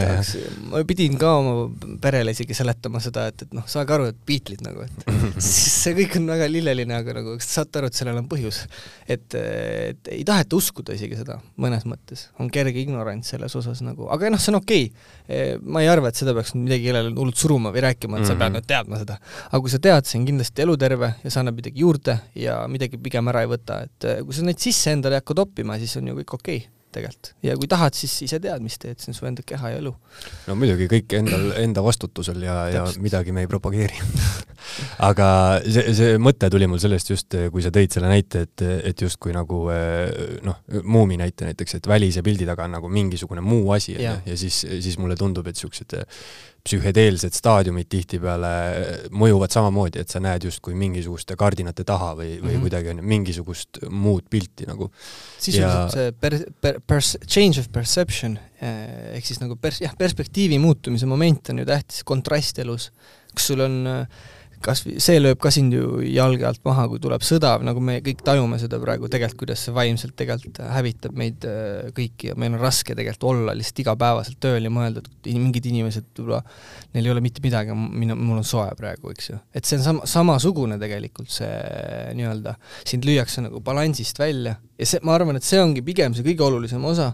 <laughs> ma pidin ka oma perele isegi seletama seda, et, et noh, saage aru, et Beatlesid nagu, et <laughs> siis see kõik on väga lilleline, aga nagu kas te saate aru, et sellel on põhjus. et, et ei taheta uskuda isegi seda, mõnes mõttes. on kerge ignorants selles osas nagu, aga noh, see on okei okay. ma ei arva, et seda peaks midagi kellelegi hullult suruma või rääkima, et sa pead nüüd teadma seda. aga kui sa tead, see on kindlasti eluterve ja see annab midagi juurde ja midagi pigem ära ei võta, et kui sa neid sisse endale ei hakka toppima, siis on ju kõik okei okay tegelikult. ja kui tahad, siis ise tead, mis teed, see on su enda keha ja elu.
no muidugi, kõik endal, enda vastutusel ja, ja midagi me ei propageeri <laughs> aga see, see mõte tuli mul sellest just, kui sa tõid selle näite, et, et justkui nagu noh, Muumi näite näiteks, et välise pildi taga on nagu mingisugune muu asi, ju, ja siis, siis mulle tundub, et niisugused psühhedeelsed staadiumid tihtipeale mõjuvad samamoodi, et sa näed justkui mingisuguste kardinate taha või, või mm -hmm. kuidagi on ju mingisugust muud pilti nagu.
sisuliselt ja... see per-, per-, pers-, change of perception eh, ehk siis nagu pers-, jah, perspektiivi muutumise moment on ju tähtis, kontrast elus. kas sul on äh, kas see lööb ka sind ju jalge alt maha, kui tuleb sõda, nagu me kõik tajume seda praegu tegelikult, kuidas see vaimselt tegelikult hävitab meid äh, kõiki ja meil on raske tegelikult olla lihtsalt igapäevaselt tööl ja mõelda, et mingid inimesed võib-olla, neil ei ole mitte midagi, minu, mul on soe praegu, eks ju. et see on sama, samasugune tegelikult see nii-öelda, sind lüüakse nagu balansist välja ja see, ma arvan, et see ongi pigem see kõige olulisem osa,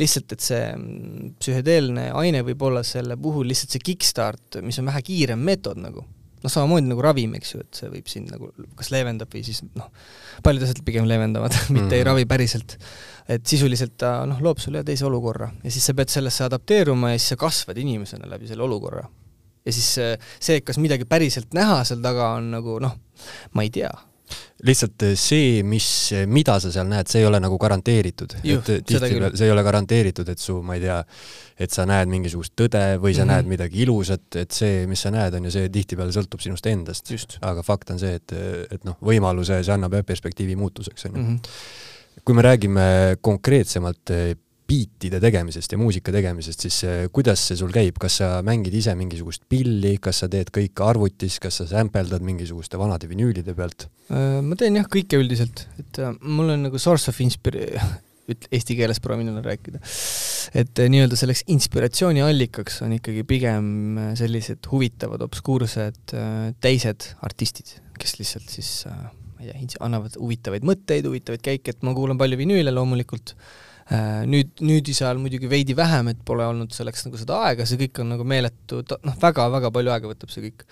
lihtsalt et see mm, psühhedeelne aine võib olla selle puhul lihtsalt see kickstart, mis on vähe kiirem meetod nagu noh, samamoodi nagu ravim, eks ju, et see võib sind nagu kas leevendab või siis noh, paljud asjad pigem leevendavad <laughs> mitte mm. ei ravi päriselt. et sisuliselt ta noh, loob sulle teise olukorra ja siis sa pead sellesse adapteeruma ja siis sa kasvad inimesena läbi selle olukorra. ja siis see, kas midagi päriselt näha seal taga on nagu noh, ma ei tea
lihtsalt eh, see, mis, eh, mida sa seal näed, see ei ole nagu garanteeritud. et eh, tihtipeale see ei ole garanteeritud, et su, ma ei tea, et sa näed mingisugust tõde või sa mm -hmm. näed midagi ilusat, et see, mis sa näed, on ju see, tihtipeale sõltub sinust endast. aga fakt on see, et, et noh, võimaluse see annab jah perspektiivi muutuseks, on ju. Mhm. kui me räägime konkreetsemalt biitide tegemisest ja muusika tegemisest, siis eh, kuidas see sul käib, kas sa mängid ise mingisugust pilli, kas sa teed kõike arvutis, kas sa sämpeldad mingisuguste vanade vinüülide pealt?
Äh, ma teen jah, kõike üldiselt, et äh, mul on nagu source of inspir-, <laughs> üt-, eesti keeles proovin jälle rääkida. et äh, nii-öelda selleks inspiratsiooniallikaks on ikkagi pigem sellised huvitavad, obskuursed teised artistid, kes lihtsalt siis ma ei tea, annavad huvitavaid mõtteid, huvitavaid käike, et ma kuulan palju vinüüle loomulikult nüüd, nüüdise ajal muidugi veidi vähem, et pole olnud selleks nagu seda aega, see kõik on nagu meeletu, noh, väga-väga palju aega võtab see kõik.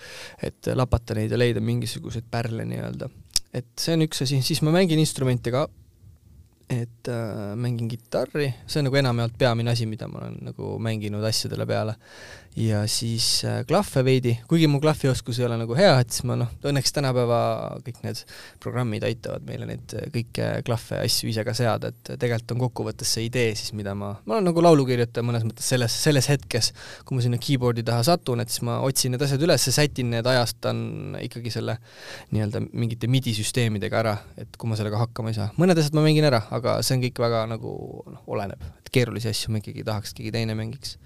et lapata neid ja leida mingisuguseid pärle nii-öelda. et see on üks asi, siis ma mängin instrumente ka, et äh, mängin kitarri, see on nagu enamjaolt peamine asi, mida ma olen nagu mänginud asjadele peale ja siis äh, klahve veidi, kuigi mu klahvioskus ei ole nagu hea, et siis ma noh, õnneks tänapäeva kõik need programmid aitavad meile neid äh, kõiki klahve ja asju ise ka seada, et tegelikult on kokkuvõttes see idee siis, mida ma, ma olen nagu laulukirjutaja mõnes mõttes selles, selles hetkes, kui ma sinna keyboard'i taha satun, et siis ma otsin need asjad üles, sätin need, ajastan ikkagi selle nii-öelda mingite midi süsteemidega ära, et kui ma sellega hakkama ei saa. mõned asjad ma mängin ära, aga see on kõik väga nagu noh, oleneb, et keerulisi asju ma ikkagi tahaks, keegi teine mängiks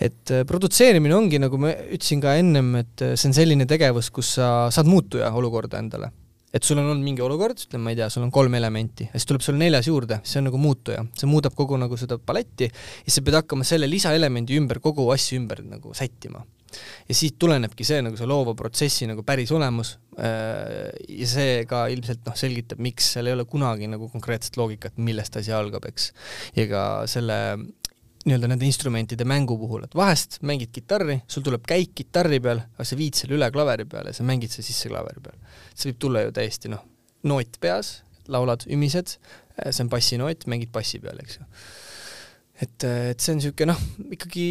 et äh, produtseerimine ongi, nagu ma ütlesin ka ennem, et äh, see on selline tegevus, kus sa saad muutuja olukorda endale. et sul on olnud mingi olukord, ütleme, ma ei tea, sul on kolm elementi ja siis tuleb sul neljas juurde, see on nagu muutuja, see muudab kogu nagu seda paletti ja sa pead hakkama selle lisaelemendi ümber kogu asju ümber nagu sättima ja siit tulenebki see nagu see loova protsessi nagu päris olemus äh, ja see ka ilmselt noh, selgitab, miks seal ei ole kunagi nagu konkreetset loogikat, millest asi algab, eks. ja ka selle nii-öelda nende instrumentide mängu puhul, et vahest mängid kitarri, sul tuleb käik kitarri peal, aga sa viid selle üle klaveri peale ja sa mängid selle sisse klaveri peal. see võib tulla ju täiesti noh, noot peas, laulad, ümised, see on bassinoot, mängid bassi peal, eks ju. et, et see on niisugune noh, ikkagi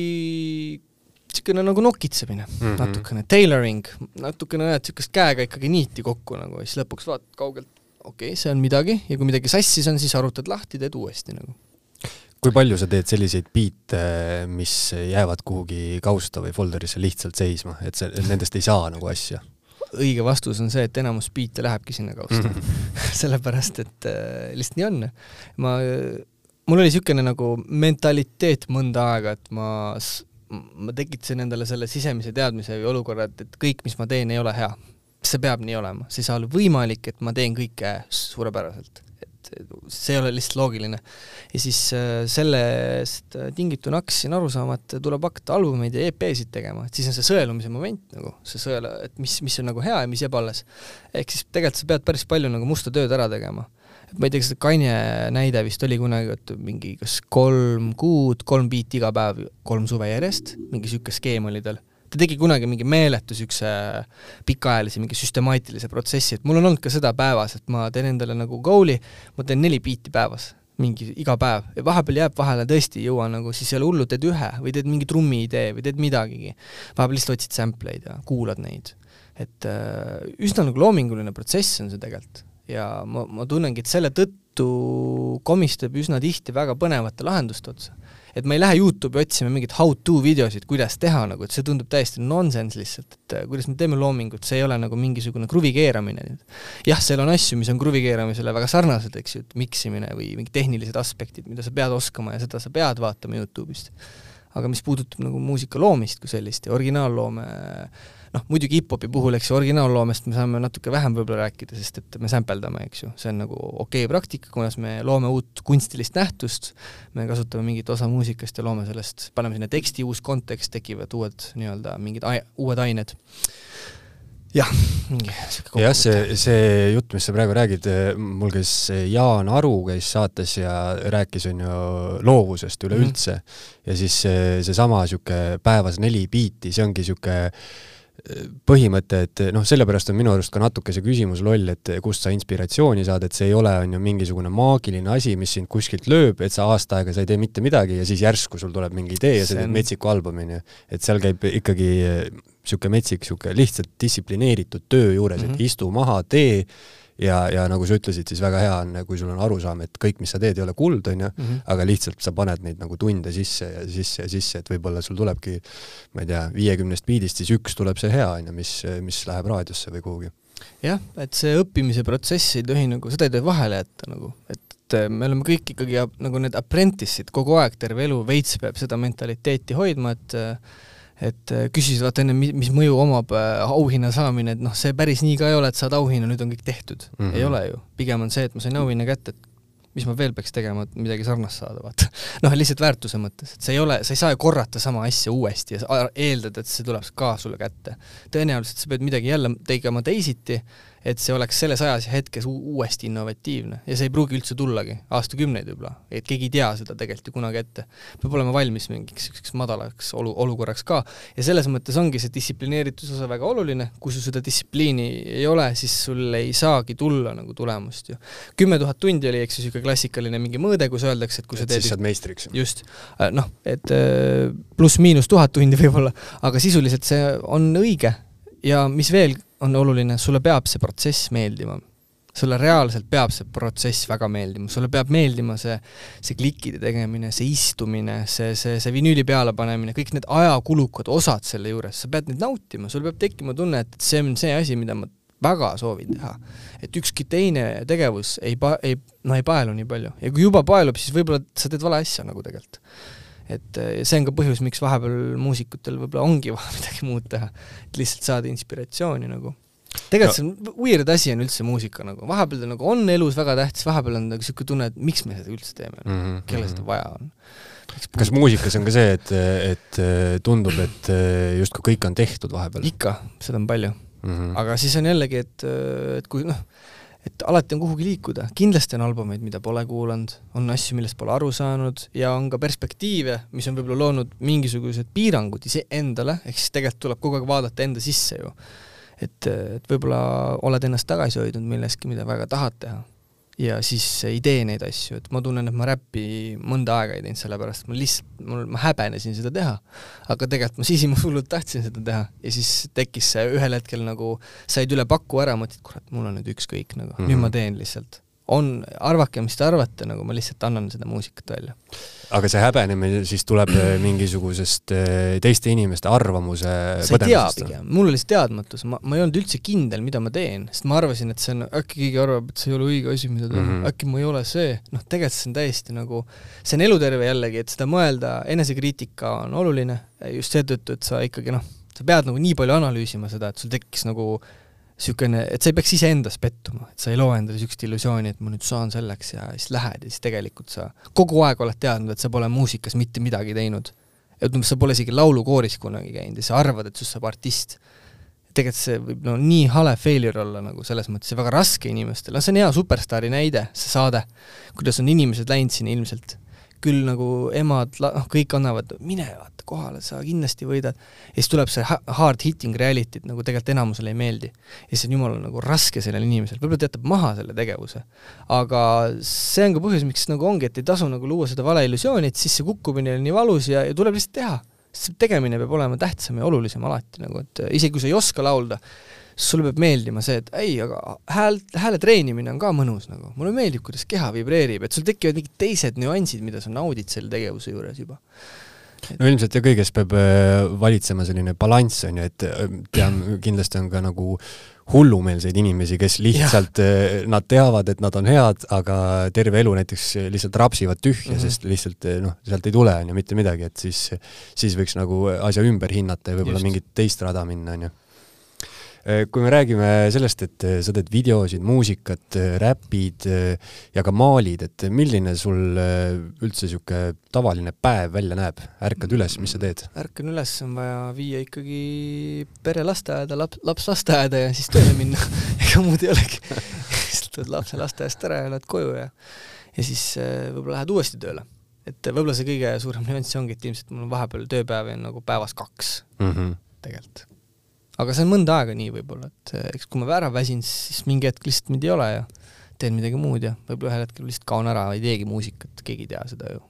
niisugune nagu nokitsemine mm -hmm. natukene, tailoring, natukene ajad niisugust käega ikkagi niiti kokku nagu ja siis lõpuks vaatad kaugelt, okei okay,, see on midagi ja kui midagi sassis on, siis arutad lahti, teed uuesti nagu.
Kui palju sa teed selliseid biite, mis jäävad kuhugi kausta või folderisse lihtsalt seisma, et see, nendest ei saa nagu asja?
õige vastus on see, et enamus biite lähebki sinna kausta mm. -hmm. <laughs> sellepärast, et äh, lihtsalt nii on. ma, mul oli niisugune nagu mentaliteet mõnda aega, et ma ma tekitasin endale selle sisemise teadmise või olukorra, et, et kõik, mis ma teen, ei ole hea. see peab nii olema, see ei saa olla võimalik, et ma teen kõike suurepäraselt. Et see ei ole lihtsalt loogiline. ja siis äh, sellest tingituna hakkasin aru saama, et tuleb hakata albumeid ja EP-sid tegema, et siis on see sõelumise moment nagu, see sõela, et mis, mis on nagu hea ja mis jääb alles. ehk siis tegelikult sa pead päris palju nagu musta tööd ära tegema ma ei tea, kas see Kanye näide vist oli kunagi, et mingi kas kolm kuud, kolm biiti iga päev, kolm suve järjest, mingi niisugune skeem oli tal. Ta tegi kunagi mingi meeletu niisuguse pikaajalise, mingi süstemaatilise protsessi, et mul on olnud ka seda päevas, et ma teen endale nagu goal'i, ma teen neli biiti päevas mingi iga päev ja vahepeal jääb vahele tõesti ei jõua nagu, siis ei ole hullu, teed ühe või teed mingi trummiidee või teed midagigi. vahepeal lihtsalt otsid sample eid ja kuulad neid. et äh, üsna nagu loominguline protsess on see tegelikult ja ma, ma tunnengi, et selle tõttu komistab üsna tihti väga põnevate lahenduste otsa. Et ma ei lähe Youtube'i otsima mingeid how-to videosid, kuidas teha nagu, et see tundub täiesti nonsense lihtsalt, et äh, kuidas me teeme loomingut, see ei ole nagu mingisugune kruvi keeramine. jah, seal on asju, mis on kruvi keeramisele väga sarnased, eks ju, et miksimine või mingid tehnilised aspektid, mida sa pead oskama ja seda sa pead vaatama Youtube'ist. aga mis puudutab nagu muusika loomist kui sellist ja originaalloome äh, noh, muidugi hip-hopi puhul, eks ju, originaalloomest me saame natuke vähem võib-olla rääkida, sest et me sampeldame, eks ju, see on nagu okei okay praktika, kuidas me loome uut kunstilist nähtust, me kasutame mingit osa muusikast ja loome sellest, paneme sinna teksti, uus kontekst, tekivad uued nii-öelda mingid ai-, uued ained jah, mingi
sihuke jah, see, see jutt, mis sa praegu räägid, mul käis Jaan Aru käis saates ja rääkis, on ju, loovusest üleüldse mm. -hmm. ja siis seesama see niisugune päevas neli biiti, see ongi niisugune põhimõte, et noh, sellepärast on minu arust ka natuke see küsimus loll, et kust sa inspiratsiooni saad, et see ei ole, on ju, mingisugune maagiline asi, mis sind kuskilt lööb, et sa aasta aega sa ei tee mitte midagi ja siis järsku sul tuleb mingi idee ja sa teed metsiku albumi, on ju. et seal käib ikkagi niisugune metsik, niisugune lihtsalt distsiplineeritud töö juures mm, -hmm. et mhm. istu maha, tee ja, ja nagu sa ütlesid, siis väga hea on, kui sul on arusaam, et kõik, mis sa teed, ei ole kuld, on ju, mhm. aga lihtsalt sa paned neid nagu tunde sisse ja sisse ja sisse, et võib-olla sul tulebki, ma ei tea, viiekümnest biidist siis üks tuleb see hea, on ju, mis, mis läheb raadiosse või kuhugi.
jah, et see õppimise protsess ei tohi nagu, seda ei tohi vahele jätta nagu, et me oleme kõik ikkagi nagu need apprentice'id kogu aeg, terve elu, veits peab seda mentaliteeti hoidma, et et äh, küsisid vaata enne, mis mõju omab äh, auhinna saamine, et noh, see päris nii ka ei ole, et saad auhinna, nüüd on kõik tehtud mm. -hmm. ei ole ju. pigem on see, et ma sain auhinna kätte, et mis ma veel peaks tegema, et midagi sarnast saada, vaata. <laughs> noh, lihtsalt väärtuse mõttes, et see ei ole, sa ei saa ju korrata sama asja uuesti ja eeldada, et see tuleb ka sulle kätte. tõenäoliselt sa pead midagi jälle tegema teisiti et see oleks selles ajas ja hetkes uuesti innovatiivne. Ja see ei pruugi üldse tullagi, aastakümneid võib-olla, et keegi ei tea seda tegelikult ju kunagi ette. peab olema valmis mingiks niisuguseks madalaks olu, olukorraks ka. Ja selles mõttes ongi see distsiplineerituse osa väga oluline, kui sul seda distsipliini ei ole, siis sul ei saagi tulla nagu tulemust ju. kümme tuhat tundi oli, eks ju, niisugune klassikaline mingi mõõde, kus öeldakse, et kui sa
teed siis saad meistriks.
just, äh, noh, et äh, pluss-miinus tuhat tundi võib-olla, aga sisuliselt see on õige. Ja mis veel on oluline, sulle peab see protsess meeldima. sulle reaalselt peab see protsess väga meeldima, sulle peab meeldima see, see klikkide tegemine, see istumine, see, see, see vinüüli pealepanemine, kõik need ajakulukad osad selle juures, sa pead neid nautima, sul peab tekkima tunne, et see on see asi, mida ma väga soovin teha. et ükski teine tegevus ei pa-, ei, noh, ei paelu nii palju. ja kui juba paelub, siis võib-olla sa teed vale asja nagu tegelikult et see on ka põhjus, miks vahepeal muusikutel võib-olla ongi <laughs> vaja midagi muud teha, et lihtsalt saada inspiratsiooni nagu. tegelikult see on weird asi on üldse muusika nagu, vahepeal ta nagu on elus väga tähtis, vahepeal on nagu niisugune tunne, et miks me seda üldse teeme mm, -hmm. kellel seda vaja on.
kas muusikas on ka see, et, et tundub, et justkui kõik on tehtud vahepeal?
ikka, seda on palju mm. -hmm. aga siis on jällegi, et, et kui noh, et alati on kuhugi liikuda, kindlasti on albumeid, mida pole kuulanud, on asju, millest pole aru saanud ja on ka perspektiive, mis on võib-olla loonud mingisugused piirangud iseendale, ehk siis tegelikult tuleb kogu aeg vaadata enda sisse ju. et, et võib-olla oled ennast tagasi hoidnud milleski, mida väga tahad teha ja siis ei tee neid asju, et ma tunnen, et ma räppi mõnda aega ei teinud, sellepärast ma lihtsalt, mul, ma häbenesin seda teha. aga tegelikult ma sisimas hullult tahtsin seda teha ja siis tekkis see ühel hetkel nagu, said üle paku ära, mõtlesid, kurat, mul on nüüd ükskõik nagu mm, -hmm. nüüd ma teen lihtsalt on, arvake, mis te arvate, nagu ma lihtsalt annan seda muusikat välja.
aga see häbenemine siis tuleb äh, mingisugusest äh, teiste inimeste arvamuse
sa ei tea pigem, mul oli see teadmatus, ma, ma ei olnud üldse kindel, mida ma teen, sest ma arvasin, et see on, äkki keegi arvab, et see ei ole õige asi, mida teha. Mm, -hmm. äkki ma ei ole see, noh, tegelikult see on täiesti nagu, see on eluterve jällegi, et seda mõelda, enesekriitika on oluline just seetõttu, et sa ikkagi noh, sa pead nagu nii palju analüüsima seda, et sul tekiks nagu niisugune, et sa ei peaks iseendas pettuma, et sa ei loo endale niisugust illusiooni, et ma nüüd saan selleks ja siis lähed ja siis tegelikult sa kogu aeg oled teadnud, et sa pole muusikas mitte midagi teinud. et umbes sa pole isegi laulukooris kunagi käinud ja sa arvad, et sinust saab artist. tegelikult see võib no nii hale failure olla nagu selles mõttes ja väga raske inimestele, noh see on hea superstaari näide, see saade, kuidas on inimesed läinud sinna ilmselt küll nagu emad, noh, kõik annavad, mine vaata kohale, sa kindlasti võidad. ja siis tuleb see hard hitting reality't nagu tegelikult enamusele ei meeldi. ja siis on jumala nagu raske sellel inimesel, võib-olla ta jätab maha selle tegevuse. aga see on ka põhjus, miks nagu ongi, et ei tasu nagu luua seda valeillusiooni, et siis see kukkumine on nii valus ja, ja tuleb lihtsalt teha. sest tegemine peab olema tähtsam ja olulisem alati nagu, et isegi kui sa ei oska laulda, sulle peab meeldima see, et ei, aga hääl, hääle treenimine on ka mõnus nagu, mulle meeldib, kuidas keha vibreerib, et sul tekivad mingid teised nüansid, mida sa naudid selle tegevuse juures juba.
no ilmselt ja kõiges peab äh, valitsema selline balanss, on ju, et äh, tean, kindlasti on ka nagu hullumeelseid inimesi, kes lihtsalt, äh, nad teavad, et nad on head, aga terve elu näiteks lihtsalt rapsivad tühja mm, -hmm. sest lihtsalt noh, sealt ei tule, on ju, mitte midagi, et siis, siis võiks nagu asja ümber hinnata ja võib-olla mingit teist rada minna, on ju kui me räägime sellest, et äh, sa teed videosid, muusikat, äh, räpid ja ka maalid, et milline sul üldse niisugune tavaline päev välja näeb? ärkad üles, mis sa teed?
ärkan üles, on vaja viia ikkagi pere lasteaeda, laps, laps lasteaeda ja siis tööle minna <laughs> ega muud ei olegi <laughs> siis tuled lapse lasteaiast ära ja lähed koju ja ja siis võib-olla lähed uuesti tööle. et võib-olla see kõige suurem nüanss ongi, et ilmselt mul on vahepeal tööpäevi on nagu päevas kaks mm -hmm. tegelikult aga see on mõnda aega nii võib-olla, et eh, eks kui ma ära väsin, siis mingi hetk lihtsalt mind ei ole ja teen midagi muud ja võib-olla ühel hetkel lihtsalt kaon ära, ei teegi muusikat, keegi ei tea seda ju.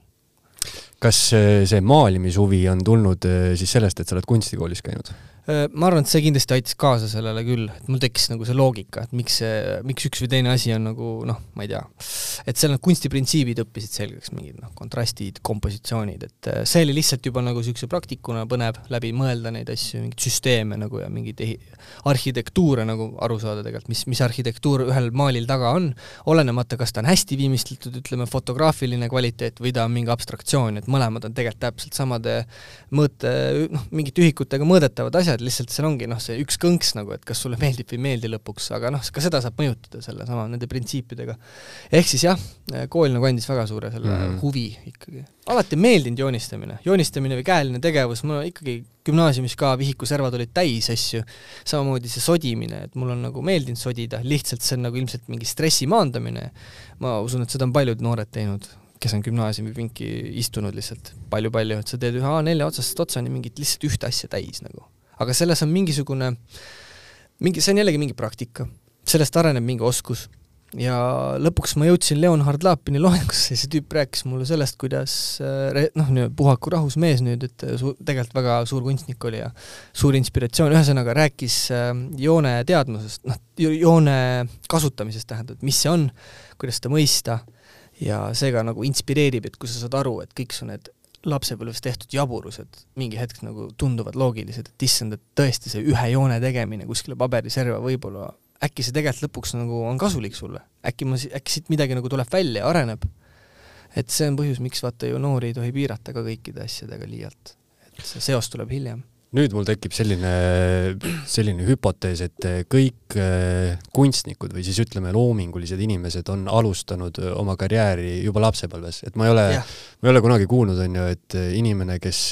kas see maalimishuvi on tulnud eh, siis sellest, et sa oled kunstikoolis käinud?
Äh, ma arvan, et see kindlasti aitas kaasa sellele küll, et mul tekkis nagu see loogika, et miks see, miks üks või teine asi on nagu noh, ma ei tea, et seal need kunstiprintsiibid õppisid selgeks, mingid noh, kontrastid, kompositsioonid, et äh, see oli lihtsalt juba nagu niisuguse praktikuna põnev läbi mõelda neid asju, mingeid süsteeme nagu ja mingeid arhitektuure nagu aru saada tegelikult, mis, mis arhitektuur ühel maalil taga on, olenemata, kas ta on hästi viimistletud, ütleme, fotograafiline kvaliteet või ta on mingi abstraktsioon, et mõlemad on tegelikult täpselt samade mõõte, noh, mingite ühikutega mõõdetavad asjad, asjad, lihtsalt seal ongi noh, see üks kõnks nagu, et kas sulle meeldib või ei meeldi lõpuks, aga noh, ka seda saab mõjutada sellesama, nende printsiipidega. ehk siis jah, kool nagu andis väga suure selle mm -hmm. huvi ikkagi. alati meeldinud joonistamine, joonistamine või käeline tegevus, mul ikkagi gümnaasiumis ka vihikuservad olid täis asju, samamoodi see sodimine, et mul on nagu meeldinud sodida, lihtsalt see on nagu ilmselt mingi stressi maandamine, ma usun, et seda on paljud noored teinud, kes on gümnaasiumipinki istunud lihtsalt palju-palju, et sa teed ühe A4 otsast otsani mingit lihtsalt ühte asja täis nagu aga selles on mingisugune, mingi, see on jällegi mingi praktika, sellest areneb mingi oskus. Ja lõpuks ma jõudsin Leonhard Lapini loengusse ja see tüüp rääkis mulle sellest, kuidas äh, noh, puhaku rahus mees nüüd, et äh, su-, tegelikult väga suur kunstnik oli ja suur inspiratsioon, ühesõnaga rääkis äh, joone teadmusest, noh, joone kasutamisest tähendab, mis see on, kuidas seda mõista. Ja seega nagu inspireerib, et kui sa saad aru, et kõik su need lapsepõlves tehtud jaburused mingi hetk nagu tunduvad loogilised, et issand, et tõesti see ühe joone tegemine kuskile paberiserva võib-olla, äkki see tegelikult lõpuks nagu on kasulik sulle, äkki ma, äkki siit midagi nagu tuleb välja ja areneb. et see on põhjus, miks vaata ju noori ei tohi piirata ka kõikide asjadega liialt. et see seos tuleb hiljem
nüüd mul tekib selline, selline hüpotees, et kõik äh, kunstnikud või siis ütleme, loomingulised inimesed on alustanud äh, oma karjääri juba lapsepõlves, et ma ei ole, ma ei ole kunagi kuulnud, on ju, et äh, inimene, kes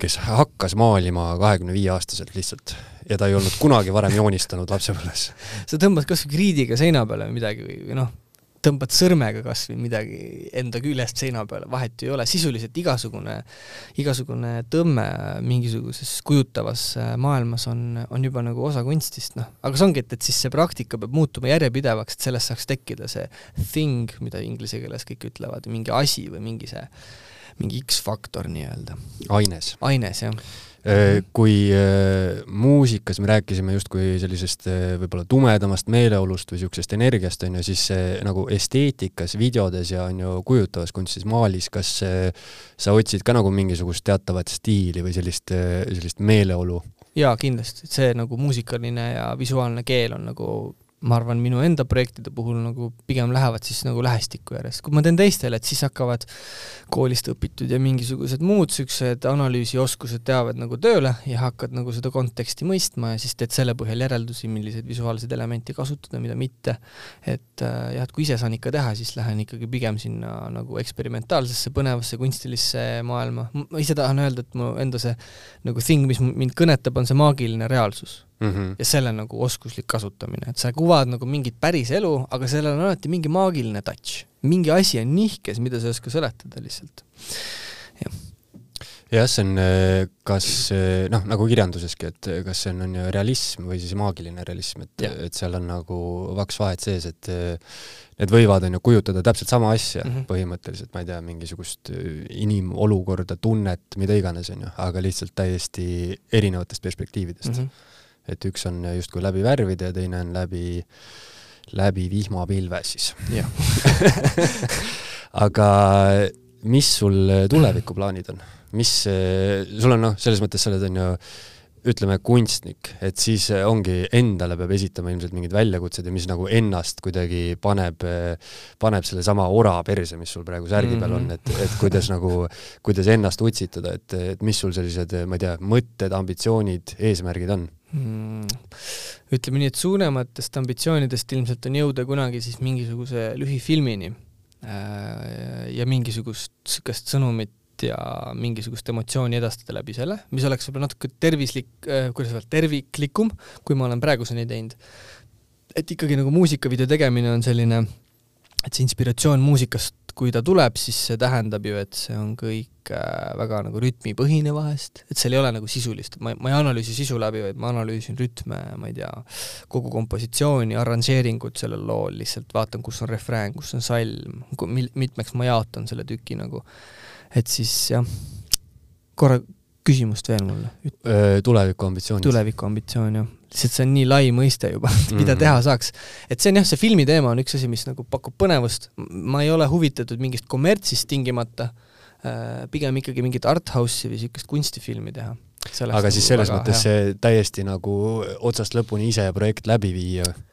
kes hakkas maalima kahekümne viie aastaselt lihtsalt ja ta ei olnud kunagi varem joonistanud lapsepõlves. <laughs>
sa tõmbad kas või kriidiga seina peale või midagi või, või noh, tõmbad sõrmega kas või midagi enda küljest seina peale, vahet ei ole, sisuliselt igasugune, igasugune tõmme mingisuguses kujutavas äh, maailmas on, on juba nagu osa kunstist, noh. aga see ongi, et, et siis see praktika peab muutuma järjepidevaks, et sellest saaks tekkida see thing, mida inglise keeles kõik ütlevad, mingi asi või mingi see, mingi X-faktor nii-öelda.
aines.
aines, jah
kui äh, muusikas me rääkisime justkui sellisest äh, võib-olla tumedamast meeleolust või niisugusest energiast, on ju, siis nagu esteetikas, videodes ja on ju kujutavas kunstis, maalis, kas sa otsid ka nagu mingisugust teatavat stiili või sellist, sellist meeleolu?
jaa, kindlasti, et see nagu muusikaline ja visuaalne keel on nagu ma arvan, minu enda projektide puhul nagu pigem lähevad siis nagu lähestikku järjest. kui ma teen teistele, et siis hakkavad koolist õpitud ja mingisugused muud niisugused analüüsioskused teavad nagu tööle ja hakkad nagu seda konteksti mõistma ja siis teed selle põhjal järeldusi, milliseid visuaalseid elemente kasutada, mida mitte. et äh, jah, et kui ise saan ikka teha, siis lähen ikkagi pigem sinna nagu eksperimentaalsesse, põnevasse kunstilisse maailma. ma ise tahan öelda, et mu enda see nagu thing, mis mind kõnetab, on see maagiline reaalsus mm. -hmm. ja selle nagu oskuslik kasutamine, et sa kuvad nagu mingit päris elu, aga sellel on alati mingi maagiline touch. mingi asi on nihkes, mida sa ei oska seletada lihtsalt. jah
jah, see on kas noh, nagu kirjanduseski, et kas see on, on ju realism või siis maagiline realism, et, et seal on nagu vaks vahet sees, et need võivad, on ju, kujutada täpselt sama asja mm -hmm. põhimõtteliselt, ma ei tea, mingisugust inimolukorda, tunnet, mida iganes, on ju, aga lihtsalt täiesti erinevatest perspektiividest mm. -hmm et üks on justkui läbi värvide ja teine on läbi, läbi vihmapilve siis. <laughs> aga mis sul tulevikuplaanid on? mis, sul on noh, selles mõttes sa oled, on ju, ütleme, kunstnik, et siis ongi, endale peab esitama ilmselt mingid väljakutsed ja mis nagu ennast kuidagi paneb, paneb sellesama ora perse, mis sul praegu särgi peal on, et, et kuidas nagu, kuidas ennast utsitada, et, et mis sul sellised, ma ei tea, mõtted, ambitsioonid, eesmärgid on
mm,? ütleme nii, et suurematest ambitsioonidest ilmselt on jõuda kunagi siis mingisuguse lühifilmini äh, ja mingisugust niisugust sõnumit ja mingisugust emotsiooni edastada läbi selle, mis oleks võib-olla natuke tervislik, äh, kuidas öelda, terviklikum, kui ma olen praeguseni teinud. et ikkagi nagu muusikavideo tegemine on selline, et see inspiratsioon muusikast kui ta tuleb, siis see tähendab ju, et see on kõik äh, väga nagu rütmipõhine vahest, et seal ei ole nagu sisulist, ma, ma ei analüüsi sisu läbi, vaid ma analüüsin rütme, ma ei tea, kogu kompositsiooni, arranžeeringut sellel lool, lihtsalt vaatan, kus on refrään, kus on salm, mil-, mitmeks ma jaotan selle tüki nagu. Et siis jah, korra küsimust veel mulle.
tulevikuambitsioonid.
tulevikuambitsioon, jah. lihtsalt see on nii lai mõiste juba <laughs> mida mm. teha saaks. et see on jah, see filmi teema on üks asi, mis nagu pakub põnevust, ma ei ole huvitatud mingist kommertsist tingimata, pigem ikkagi mingit art house'i või niisugust kunstifilmi teha.
aga nagu siis selles mõttes hea. see täiesti nagu otsast lõpuni ise projekt läbi viia
Äh,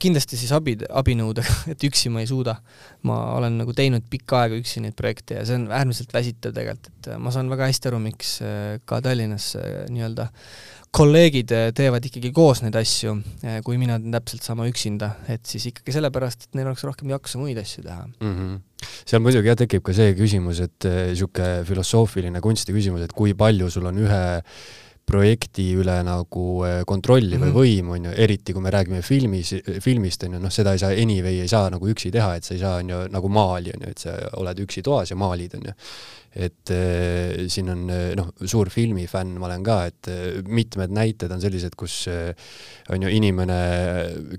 kindlasti siis abi, abinõudega, <laughs> et üksi ma ei suuda. ma olen nagu teinud pikka aega üksi neid projekte ja see on äärmiselt väsitav tegelikult, et äh, ma saan väga hästi aru, miks äh, ka Tallinnas nii-öelda kolleegid teevad ikkagi koos neid asju, kui mina teen täpselt sama üksinda, et siis ikkagi sellepärast, et neil oleks rohkem jaksu muid asju teha mm.
-hmm. seal muidugi jah, tekib ka see küsimus, et niisugune filosoofiline kunsti küsimus, et kui palju sul on ühe projekti üle nagu eh, kontrolli või mhm. võimu, on ju, eriti kui me räägime filmis, filmist, on ju, noh, seda ei saa, anyway ei saa nagu üksi teha, et sa ei saa, on ju, nagu maali, on ju, et sa oled üksi toas ja maalid, on ju et äh, siin on äh, noh, suur filmifänn ma olen ka, et äh, mitmed näited on sellised, kus äh, on ju inimene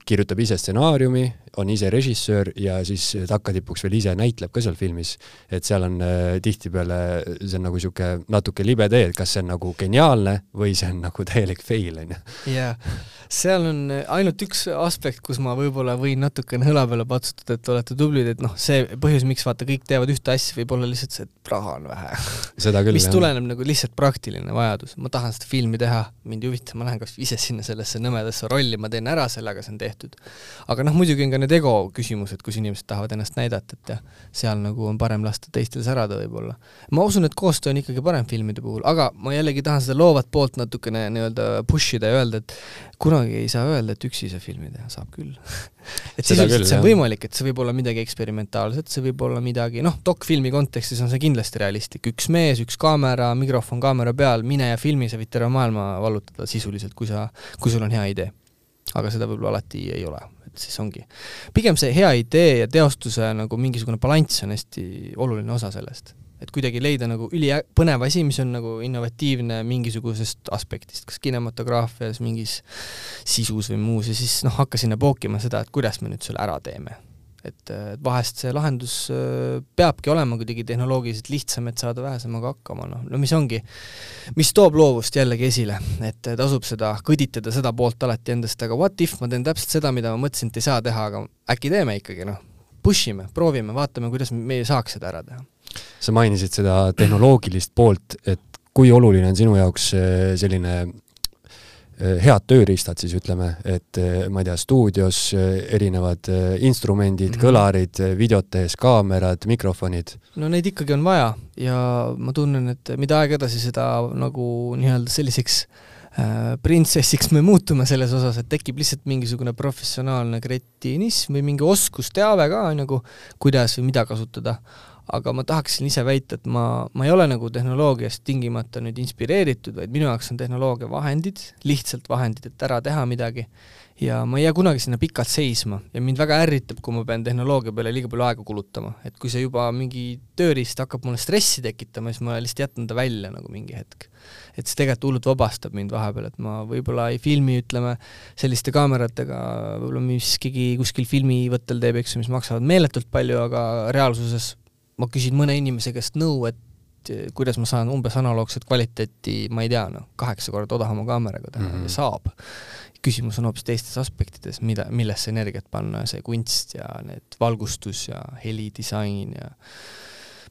kirjutab ise stsenaariumi, on ise režissöör ja siis takkatipuks veel ise näitleb ka seal filmis. et seal on äh, tihtipeale, see on nagu niisugune natuke libe tee, et kas see on nagu geniaalne või see on nagu täielik fail, on ju.
jaa, seal on ainult üks aspekt, kus ma võib-olla võin natukene õla peale patsutada, et olete tublid, et noh, see põhjus, miks vaata kõik teevad ühte asja, võib olla lihtsalt see, et raha on vähe. mis jah. tuleneb nagu lihtsalt praktiline vajadus, ma tahan seda filmi teha, mind ei huvita, ma lähen kas ise sinna sellesse nõmedasse rolli, ma teen ära selle, aga see on tehtud. aga noh, muidugi on ka need ego küsimused, kus inimesed tahavad ennast näidata, et jah, seal nagu on parem lasta teistel särada võib-olla. ma usun, et koostöö on ikkagi parem filmide puhul, aga ma jällegi tahan seda loovat poolt poolt natukene nii-öelda push ida ja öelda, et kunagi ei saa öelda, et üksi ei saa filmi teha, saab küll <laughs> et sisuliselt see on võimalik, et see võib olla midagi eksperimentaalset, see võib olla midagi, noh, dokfilmi kontekstis on see kindlasti realistlik, üks mees, üks kaamera, mikrofon kaamera peal, mine ja filmi, sa võid terve maailma vallutada sisuliselt, kui sa, kui sul on hea idee. aga seda võib-olla alati ei ole, et siis ongi. pigem see hea idee ja teostuse nagu mingisugune balanss on hästi oluline osa sellest et kuidagi leida nagu ülipõnev asi, mis on nagu innovatiivne mingisugusest aspektist, kas kinematograafias, mingis sisus või muus ja siis noh, hakka sinna pookima seda, et kuidas me nüüd selle ära teeme. et, et vahest see lahendus äh, peabki olema kuidagi tehnoloogiliselt lihtsam, et saada vähesemaga hakkama, noh, no mis ongi, mis toob loovust jällegi esile, et tasub seda kõditada, seda poolt alati endast, aga what if ma teen täpselt seda, mida ma mõtlesin, et ei saa teha, aga äkki teeme ikkagi, noh, push ime, proovime, vaatame, kuidas me saaks seda ära teha
sa mainisid seda tehnoloogilist poolt, et kui oluline on sinu jaoks eh, selline eh, head tööriistad siis ütleme, et eh, ma ei tea, stuudios erinevad instrumendid mm, -hmm. kõlarid, videot tehes kaamerad, mikrofonid?
no neid ikkagi on vaja ja ma tunnen, et mida aeg edasi, seda nagu nii-öelda selliseks äh, printsessiks me muutume selles osas, et tekib lihtsalt mingisugune professionaalne kretinism või mingi oskusteave ka nagu, kuidas või mida kasutada aga ma tahaksin ise väita, et ma, ma ei ole nagu tehnoloogiast tingimata nüüd inspireeritud, vaid minu jaoks on tehnoloogia vahendid, lihtsalt vahendid, et ära teha midagi, ja ma ei jää kunagi sinna pikalt seisma. Ja mind väga ärritab, kui ma pean tehnoloogia peale liiga palju aega kulutama, et kui see juba mingi tööriist hakkab mulle stressi tekitama, siis ma lihtsalt jätan ta välja nagu mingi hetk. et see tegelikult hullult vabastab mind vahepeal, et ma võib-olla ei filmi, ütleme, selliste kaameratega, võib-olla mis keegi kuskil filmivõttel teeb, eks ju, mis maksavad meeletult palju, aga reaalsuses ma küsin mõne inimese käest nõu, et eh, kuidas ma saan umbes analoogset kvaliteeti, ma ei tea, noh, kaheksa korda odavama kaameraga teha mm -hmm. ja saab. küsimus on hoopis teistes aspektides, mida, millesse energiat panna, see kunst ja need valgustus ja helidisain ja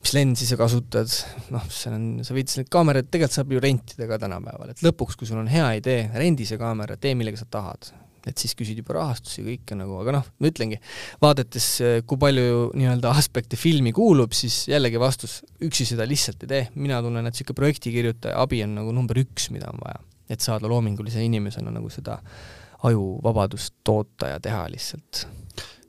mis lensi sa kasutad, noh, see on, sa võid neid kaameraid tegelikult saab ju rentida ka tänapäeval, et lõpuks, kui sul on hea idee, rendi see kaamera, tee millega sa tahad et siis küsid juba rahastusi kõike nagu, aga noh, ma ütlengi, vaadates, kui palju nii-öelda aspekte filmi kuulub, siis jällegi vastus, üksi seda lihtsalt ei tee, mina tunnen, et niisugune projektikirjutaja abi on nagu number üks, mida on vaja. et saada loomingulise inimesena nagu seda ajuvabadust toota ja teha lihtsalt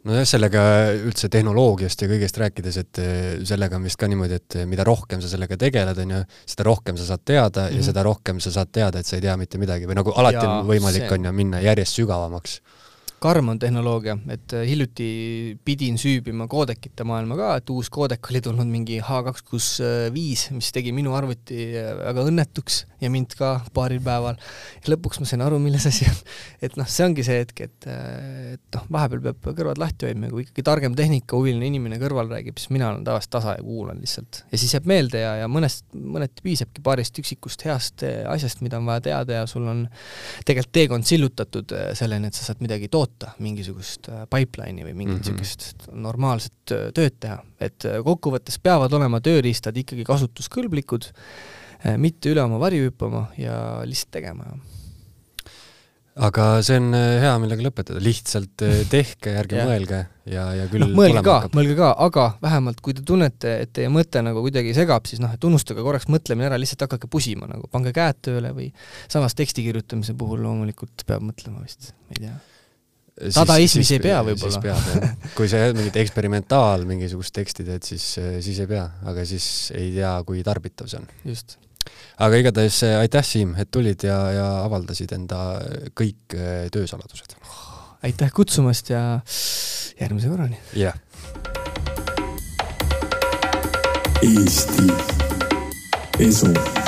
nojah, sellega üldse tehnoloogiast ja kõigest rääkides, et eh, sellega on vist ka niimoodi, et eh, mida rohkem sa sellega tegeled, on ju, seda rohkem sa saad teada mm -hmm. ja mhm. seda rohkem sa saad teada, et sa ei tea mitte midagi või nagu alati ja, on võimalik, on ju, minna järjest sügavamaks
karm on tehnoloogia, et äh, hiljuti pidin süübima koodekite maailma ka, et uus koodek oli tulnud mingi H265, mis tegi minu arvuti äh, väga õnnetuks ja mind ka paaril päeval. lõpuks ma sain aru, milles asi on. <laughs> et noh, see ongi see hetk, et, äh, et noh, vahepeal peab kõrvad lahti hoidma ja kui ikkagi targem tehnikahuviline inimene kõrval räägib, siis mina olen tavaliselt tasa ja kuulan lihtsalt. ja siis jääb meelde ja, ja mõnest, mõneti piisabki paarist üksikust heast asjast, mida on vaja teada ja sul on tegelikult teekond sillutatud selleni, et sa saad midagi toota toota mingisugust äh, pipeline'i või mingit niisugust mm -hmm. normaalset äh, tööd teha. et äh, kokkuvõttes peavad olema tööriistad ikkagi kasutuskõlblikud, mitte üle oma varju hüppama ja lihtsalt tegema
aga see on hea, millega lõpetada, lihtsalt tehke, ärge <laughs> yeah. mõelge ja, ja küll
no, mõelge ka, mõelge ka, aga vähemalt kui te tunnete, et teie mõte nagu kuidagi segab, siis noh, et unustage korraks mõtlemine ära, lihtsalt hakake pusima nagu, pange käed tööle või samas teksti kirjutamise puhul loomulikult peab mõtlema vist, ma ei tea dadaismis ei pea võib-olla.
kui sa mingit eksperimentaal mingisugust teksti teed, siis, siis ei pea, aga siis ei tea, kui tarbitav see on.
just.
aga igatahes aitäh, Siim, et tulid ja, ja avaldasid enda kõik töösaladused.
aitäh kutsumast ja järgmise korrani!
jah yeah..
Eesti Esu